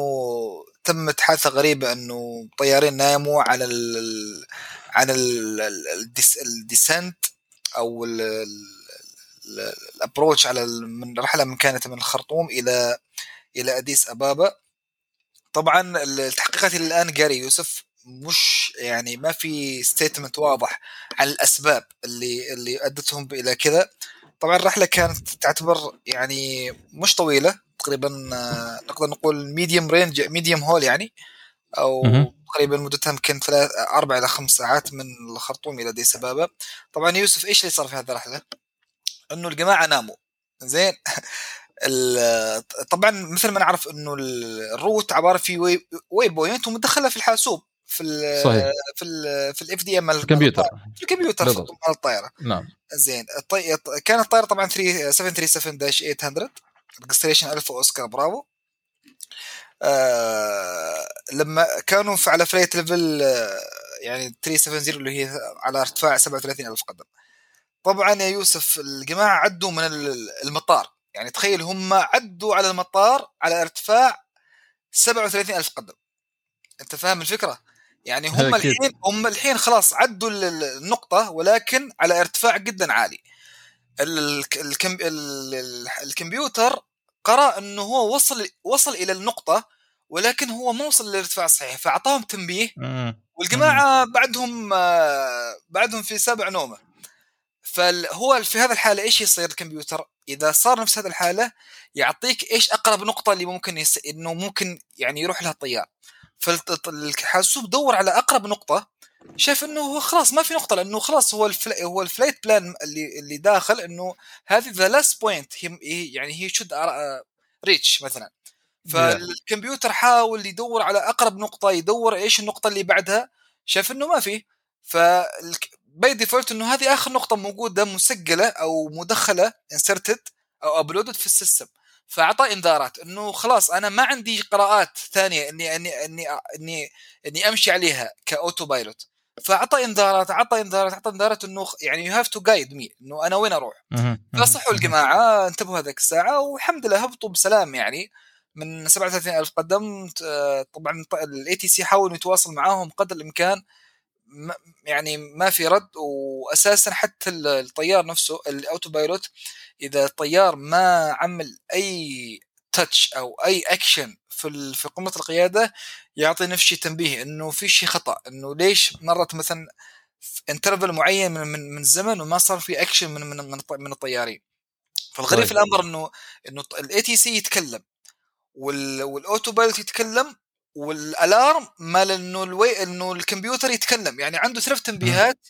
تمت حادثه غريبه إنه طيارين ناموا على ال ال des- ال descent أو ال- ال- ال approach على من رحله من كانت من الخرطوم إلى إلى أديس أبابا. طبعا التحقيقات إلى الآن جاري يوسف مش يعني ما في statement واضح عن الأسباب اللي اللي أدتهم إلى كذا طبعا الرحلة كانت تعتبر يعني مش طويلة تقريبا آه، نقدر نقول medium range medium haul يعني أو. تقريبا مدتها يمكن ثلاث أربع إلى خمس ساعات من الخرطوم إلى أديس أبابا طبعا يوسف إيش اللي صار في هذه الرحلة؟ إنه الجماعة ناموا زين طبعا مثل ما نعرف إنه ال- route عبارة في waypoint ومدخله في الحاسوب في ال صحيح. في ال في ال FDM الكمبيوتر. في الكمبيوتر بالضبط. مال الطائره نعم. زين. الطي... كانت الطائره طبعا 3 737 800 registration Alpha Oscar Bravo. آه لما كانوا في على flight level آه يعني 370 اللي هي على ارتفاع 37 ألف قدم طبعا يا يوسف الجماعة عدوا من ال- المطار. يعني تخيل هم عدوا على المطار على ارتفاع 37 ألف قدم أنت فاهم الفكرة؟ يعني هم أكيد. الحين هم الحين خلاص عدوا ال- ال- النقطة ولكن على ارتفاع جدا عالي. ال- ال- الكم... ال- ال- الكمبيوتر قرأ إنه هو وصل وصل إلى النقطة ولكن هو ما وصل للارتفاع الصحيح فأعطاهم تنبيه. والجماعة بعدهم بعدهم في سابع نومة. فهو في هذا الحالة إيش يصير الكمبيوتر؟ إذا صار نفس هذه الحالة يعطيك إيش أقرب نقطة اللي ممكن يس... إنه ممكن يعني يروح لها الطيار. فالحاسوب دور على أقرب نقطة شايف إنه هو خلاص ما في نقطة لأنه خلاص هو ال fl... هو ال flight plan اللي اللي داخل إنه هذه the last point يعني هي should reach مثلا. فالكمبيوتر حاول يدور على أقرب نقطة يدور إيش النقطة اللي بعدها شاف إنه ما في. ف by default إنه هذه آخر نقطة موجودة مسجلة أو مدخلة inserted أو uploaded في ال system. فأعطى إنذارات إنه خلاص أنا ما عندي قراءات ثانية اني اني اني اني, إني أمشي عليها ك autopilot فأعطى إنذارات أعطى إنذارات أعطى إنذارات إنه يعني you have to guide me إنه أنا وين أروح. فصحوا الجماعة انتبهوا هذيك الساعة والحمد لله هبطوا بسلام يعني. من 37 ألف قدم آه، طبعا ال ATC حاول يتواصل معاهم قدر الإمكان. يعني ما في رد واساسا حتى ال- الطيار نفسه ال autopilot إذا الطيار ما عمل أي touch أو أي اكشن في في قمرة القيادة يعطي نفس الشيء تنبيه إنه في شيء خطأ إنه ليش مرت مثلا interval معين من من من الزمن وما صار في اكشن من من من, من الطيارين فالغريب طيب. في الأمر انه إنه ال ATC يتكلم وال وال autopilot يتكلم وال alarm مال إنه الوي إنه الكمبيوتر يتكلم. يعني عنده ثلاث تنبيهات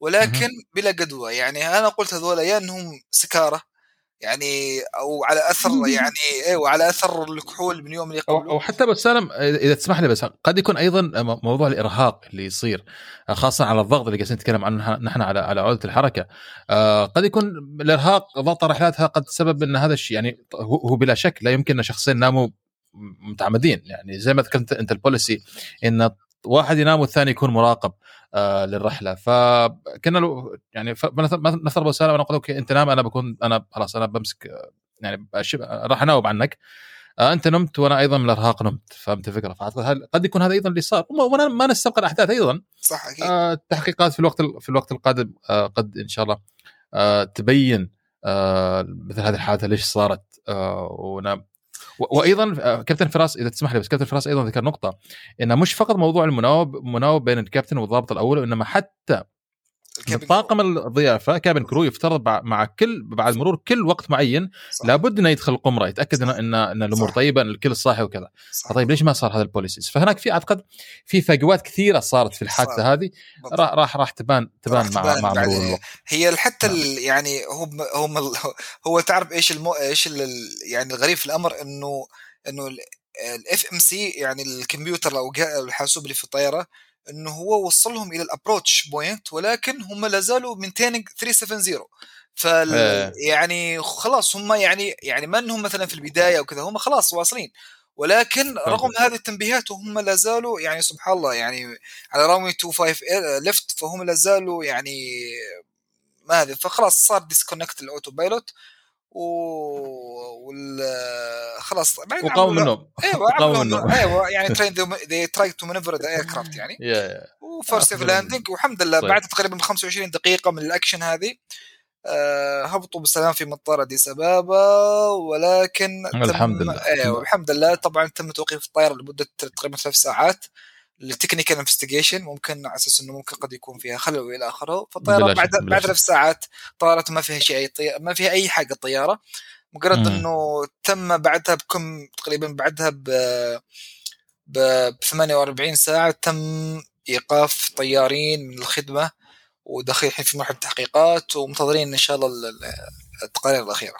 ولكن بلا جدوى. يعني أنا قلت هذول يا إنهم سكارة يعني أو على أثر يعني إيوه على أثر الكحول من يوم اللي قبله أو حتى بس سالم اذا تسمح لي بس قد يكون أيضا موضوع الإرهاق اللي يصير خاصة على الضغط اللي قاعدين نتكلم عنه نحن على على عودة الحركة. آه، قد يكون الإرهاق ضغط رحلاتها قد سبب إن هذا الشيء يعني هو بلا شك لا يمكن إن شخصين ناموا متعمدين. يعني زي ما ذكرت أنت ال policy إن واحد ينام والثاني يكون مراقب آه للرحلة. فكنا لو يعني مثلا سالم أنا أقول okay أنت نام أنا بكون أنا خلاص أنا بمسك آه، يعني راح اناوب عنك. آه أنت نمت وأنا أيضا من الأرهاق نمت. فهمت الفكرة فأعتقد هل- قد يكون هذا أيضا اللي صار. وما- ما نستبق الأحداث أيضا. صح أكيد. آه التحقيقات في الوقت ال- في الوقت القادم آه قد إن شاء الله آه تبين آه مثل هذه الحادثة ليش صارت آه وأيضا آه، كابتن فراس إذا تسمح لي بس كابتن فراس أيضا ذكر نقطة إنه مش فقط موضوع المناوب مناوب بين الكابتن والضابط الأول وإنما حتى طاقم الضيافة cabin crew يفترض مع كل بعد مرور كل وقت معين صح. لابد إنه يدخل القمرة يتأكد ان إن, الأمور صح. طيبة إن الكل صاحي وكذا صح. طيب ليش ما صار هذا ال policies فهناك في أعتقد في فجوات كثيرة صارت في الحادثة. هذه. راح راح راح تبان تبان راح مع تبان مع مرور الوقت هي حتى نعم. ال- يعني هم ال- هو تعرف إيش المو إيش يعني الغريب في الأمر انه إنه ال FMC يعني الكمبيوتر أو الحاسوب اللي في الطيارة انه هو وصلهم إلى ال approach point ولكن هم لا زالوا maintaining 370 فال إيه. يعني خلاص هم يعني يعني ما إنهم مثلا في البداية وكذا هم خلاص واصلين. ولكن رغم هذه التنبيهات وهم لا زالوا يعني سبحان الله يعني على runway 25 left فهم لا زالوا يعني ما هذه فخلاص صار disconnect ال autopilot و وال خلاص عملوا- منهم إيوه وقاموا عملوا منهم إيوه يعني trying they tried to maneuver the aircraft يعني يا- يا. و first آه، landing والحمد لله طيب. بعد تقريبا 25 دقيقة من الأكشن هذه آه هبطوا بالسلام في مطار أديس أبابا ولكن الحمد لله. إيوه الحمد لله طبعا تم توقيف الطائرة لمدة تقريبا ثلاث ساعات لل technical investigation ممكن على أساس إنه ممكن قد يكون فيها خلل والى آخره فالطياره بعد بعد. ثلاث ساعات طارت ما فيها شيء أي طي... ما فيها أي حاجة الطياره مجرد. إنه تم بعدها بكم تقريبا بعدها ب ب 48 ساعة تم إيقاف طيارين من الخدمة وداخلين الحين في مرحلة تحقيقات ومنتظرين إن شاء الله ال- ال- التقارير الأخيرة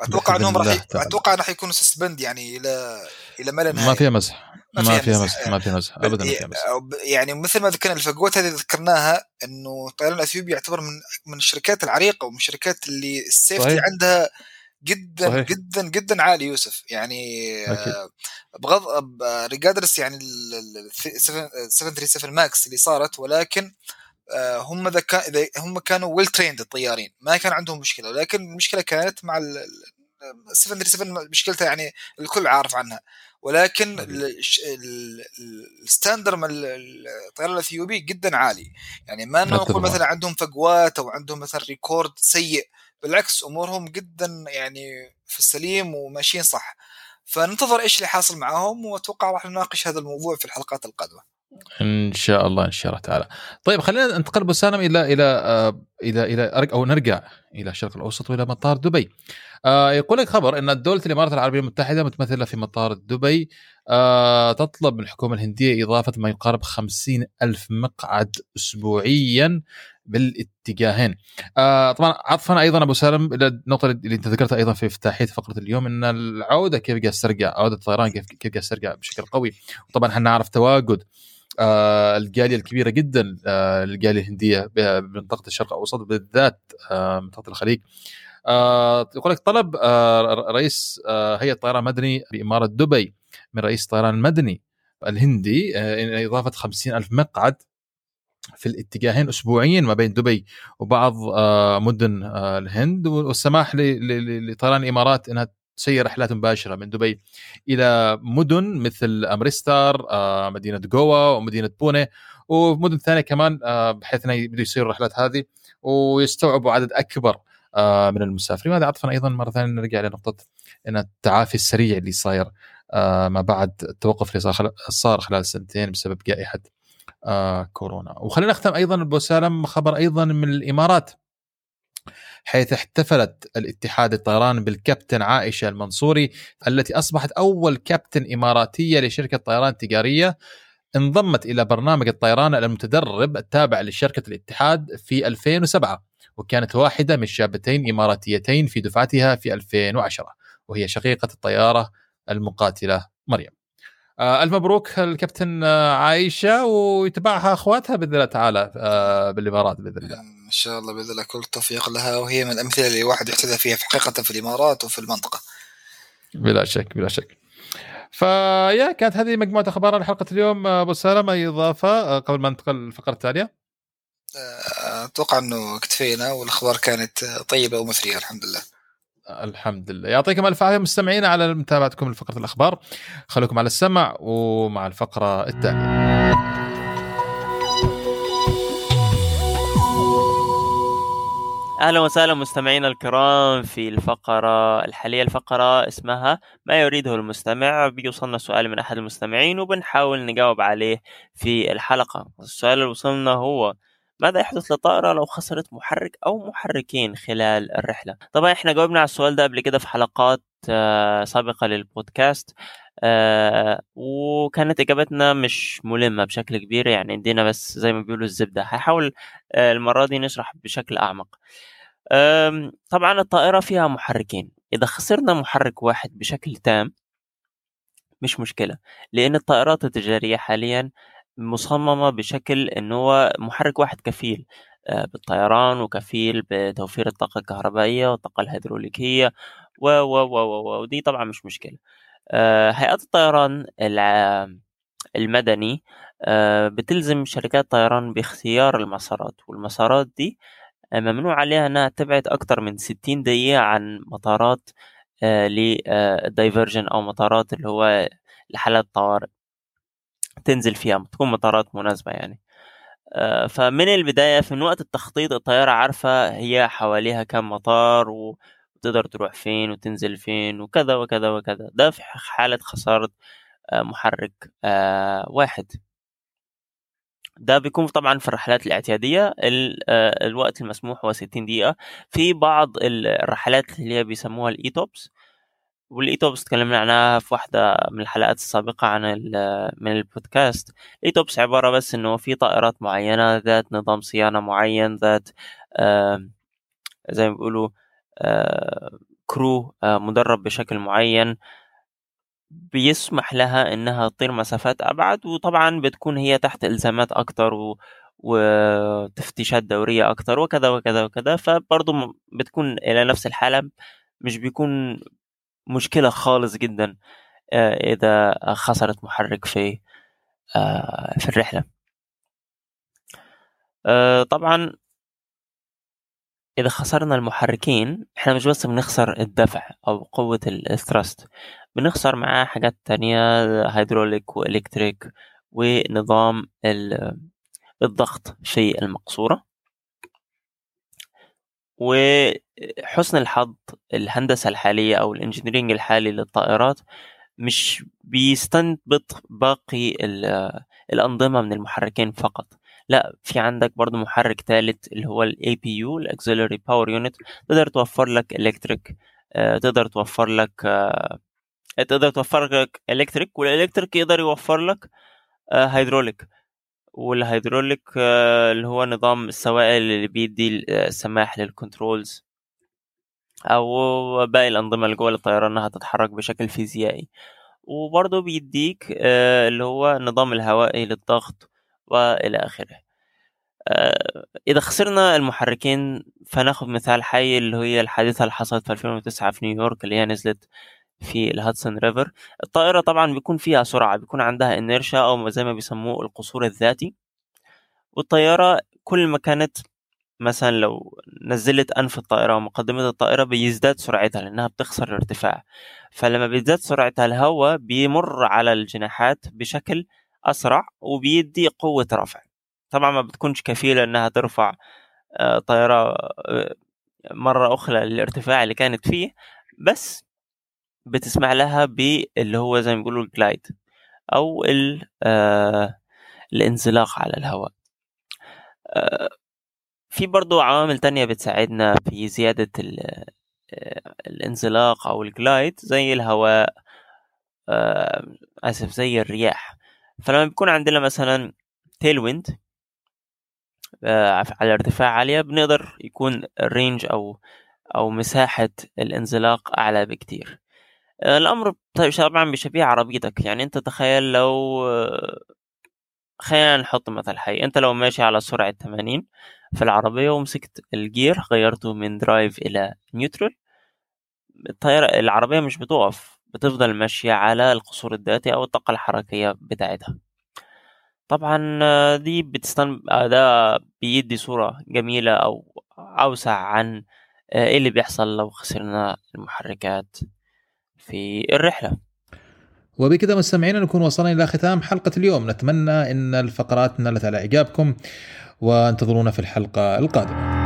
أتوقع إنهم راح. أتوقع راح يكونوا suspend يعني إلى إلى ما لا ما نهاية فيها مزح ما فيها مزح. ما فيها مزح ابدا ما فيها مزح يعني مثل ما ذكرنا الفجوات هذه ذكرناها إنه طيران الأثيوبي يعتبر من من الشركات العريقة ومن الشركات اللي ال safety. عندها جدا صحيح. جدا جدا عالي يوسف يعني أكيد. آه، بغض regardless يعني ال- ال- ال 737 Max اللي صارت ولكن آه، هم ذا كا- إذا هم كانوا well trained الطيارين ما كان عندهم مشكلة ولكن المشكلة كانت مع ال- 737 مشكلتها يعني الكل عارف عنها ولكن ال standard من ال- الطيران الإثيوبي جدا عالي يعني ما نقول. مثلا عندهم فجوات أو عندهم مثلا record سيء بالعكس أمورهم جدا يعني في السليم وماشيين صح فننتظر إيش اللي حاصل معاهم وأتوقع راح نناقش هذا الموضوع في الحلقات القادمة إن شاء الله إن شاء الله تعالى. طيب خلينا ننتقل ابو سالم إلى إلى آه، إلى إلى أرج- أو نرجع إلى الشرق الأوسط وإلى مطار دبي. آه، يقول لك خبر إن دوله الإمارات العربية المتحدة متمثلة في مطار دبي آه، تطلب من الحكومة الهندية إضافة ما يقارب 50 ألف مقعد اسبوعيا بالاتجاهين. آه، طبعا عطفا أيضا أبو سالم إلى النقطة اللي أنت ذكرتها أيضا في افتتاحيه فقرة اليوم إن العودة كيف قاعد تسترجع عودة الطيران كيف كيف قاعد تسترجع بشكل قوي. طبعا إحنا نعرف تواجد آه، الجاليه الكبيرة جدا آه، الجاليه الهندية بمنطقة الشرق الأوسط بالذات آه، منطقة الخليج يقول لك طلب آه، رئيس آه، هيئة الطيران المدني بإمارة دبي من رئيس الطيران المدني الهندي آه، إضافة 50 ألف مقعد في الاتجاهين اسبوعيا ما بين دبي وبعض آه، مدن آه، الهند والسماح لطيران الإمارات إنها تسير رحلات مباشرة من دبي إلى مدن مثل امرستر آه، مدينة جوا ومدينة بونه ومدن ثانية كمان آه، بحيث إنه يبدوا يصيروا الرحلات هذه ويستوعبوا عدد أكبر آه، من المسافرين. وهذا عطفا أيضا مرة ثانية نرجع لنقطة إن التعافي السريع اللي صاير آه، ما بعد التوقف اللي صار خلال سنتين بسبب جائحة آه، كورونا. وخلينا نختم أيضا أبو سالم خبر أيضا من الإمارات. حيث احتفلت الاتحاد الطيران بالكابتن عائشة المنصوري التي أصبحت أول كابتن إماراتية لشركة طيران تجارية. انضمت إلى برنامج الطيران المتدرب التابع لشركة الاتحاد في 2007 وكانت واحدة من شابتين إماراتيتين في دفعتها في 2010 وهي شقيقة الطيارة المقاتلة مريم. آه، الف مبروك الكابتن آه، عايشة ويتبعها أخواتها بإذن الله تعالى آه، بالإمارات بإذن الله. إن شاء الله بإذن الله كل التوفيق لها وهي من الأمثلة اللي الواحد يحتذى فيها في حقيقة في الإمارات وفي المنطقة بلا شك بلا شك فيا كانت هذه مجموعة أخبار حلقه اليوم أبو سلام اي إضافة آه، قبل ما ننتقل للفقرة التالية آه، أتوقع إنه كتفينا والأخبار كانت طيبة ومثريه الحمد لله. الحمد لله. يعطيكم ألف عافية مستمعينا على متابعتكم لفقرة الأخبار. خليكم على السمع ومع الفقرة التالية. أهلا وسهلا مستمعينا الكرام في الفقرة الحالية. الفقرة اسمها ما يريده المستمع. بيوصلنا سؤال من أحد المستمعين وبنحاول نجاوب عليه في الحلقة. السؤال اللي وصلنا هو ماذا يحدث للطائرة لو خسرت محرك أو محركين خلال الرحلة؟ طبعا إحنا جاوبنا على السؤال ده قبل كده في حلقات آه، سابقة للبودكاست آه، وكانت إجابتنا مش ملمة بشكل كبير يعني إدينا بس زي ما بيقولوا الزبدة. هحاول آه، المرة دي نشرح بشكل أعمق. طبعا الطائرة فيها محركين. إذا خسرنا محرك واحد بشكل تام مش مشكلة لأن الطائرات التجارية حاليا مصممة بشكل أنه هو محرك واحد كفيل آه، بالطيران وكفيل بتوفير الطاقة الكهربائية والطاقة الهيدروليكية و و و و ودي طبعا مش مشكلة. آه، هيئات الطيران المدني آه، بتلزم شركات الطيران باختيار المسارات والمسارات دي ممنوع عليها إنها تبعد أكتر من 60 دقيقة عن مطارات للدايفرجن أو مطارات اللي هو لحالات طوارئ. تنزل فيها تكون مطارات مناسبة يعني. آه، فمن البداية في وقت التخطيط الطيارة عارفة هي حواليها كم مطار وتقدر تروح فين وتنزل فين وكذا وكذا وكذا. ده في حالة خسارة آه، محرك آه، واحد. ده بيكون طبعا في الرحلات الاعتيادية. ال- الوقت المسموح هو 60 دقيقة. في بعض ال- الرحلات اللي هي بيسموها ال ETOPS وال ETOPS تكلمنا عنها في واحدة من الحلقات السابقة عن من البودكاست. ال ETOPS عبارة بس إنه في طائرات معينة ذات نظام صيانة معين ذات آم، زي ما بيقولوا آه، كرو آه، مدرب بشكل معين بيسمح لها إنها تطير مسافات أبعد. وطبعا بتكون هي تحت إلزامات أكتر و... وتفتيشات دورية أكتر وكذا وكذا وكذا. فبرضه بتكون إلى نفس الحالة مش بيكون مشكلة خالص جدا آه، إذا خسرت محرك في آه، في الرحلة. آه، طبعا إذا خسرنا المحركين إحنا مش بس بنخسر الدفع أو قوة ال- ال thrust بنخسر معاه حاجات تانية hydraulic و electric ونظام ال- الضغط في المقصورة. وحسن الحظ الهندسة الحالية أو ال engineering الحالي للطائرات مش بيستنبط باقي ال- الأنظمة من المحركين فقط. لا في عندك برضو محرك ثالث اللي هو ال APU ال Auxiliary Power Unit تقدر توفر لك electric تقدر توفر لك آه، تقدر توفر لك electric وال electric يقدر يوفر لك hydraulic وال hydraulic آه، اللي هو نظام السوائل اللي بيدي السماح لل controls أو باقي الأنظمة اللي جوه الطياره إنها تتحرك بشكل فيزيائي. وبرضه بيديك آه، اللي هو النظام الهوائي للضغط وإلى آخره. آه، إذا خسرنا المحركين فناخذ مثال حي اللي هي الحادثة اللي حصلت في 2009 في نيويورك اللي هي نزلت في الهادسون ريفر الطائرة طبعا بيكون فيها سرعة بيكون عندها انيرشا أو زي ما بيسموه القصور الذاتي. والطيارة كل ما كانت مثلا لو نزلت أنف الطائرة ومقدمة الطائرة بيزداد سرعتها لأنها بتخسر الارتفاع فلما بيزداد سرعتها الهواء بيمر على الجناحات بشكل أسرع وبيدي قوة رفع. طبعا ما بتكونش كفيلة إنها ترفع آه، طائرة آه، مرة أخرى للارتفاع اللي كانت فيه بس بتسمع لها باللي هو زي ما بيقولوا الجلايد أو آه الانزلاق على الهواء. آه في برضو عوامل تانية بتساعدنا في زيادة آه الانزلاق أو الجلايد زي الهواء آسف زي الرياح. فلما بيكون عندنا مثلا tail wind على ارتفاع عالية بنقدر يكون ال range أو أو مساحة الانزلاق أعلى بكتير. الأمر طيب طبعا بيشبه عربيتك. يعني أنت تخيل لو خلينا نحط مثل حي أنت لو ماشي على سرعة 80 في العربية ومسكت ال gear غيرته من drive إلى neutral الطيارة العربية مش بتقف بتفضل ماشية على القصور الذاتي أو الطاقة الحركية بتاعتها. طبعا دي بتستن ده بيدي صورة جميلة أو أوسع عن إيه اللي بيحصل لو خسرنا المحركات. في الرحلة. وبكذا مستمعينا نكون وصلنا إلى ختام حلقة اليوم. نتمنى إن الفقرات نالت على إعجابكم وانتظرونا في الحلقة القادمة.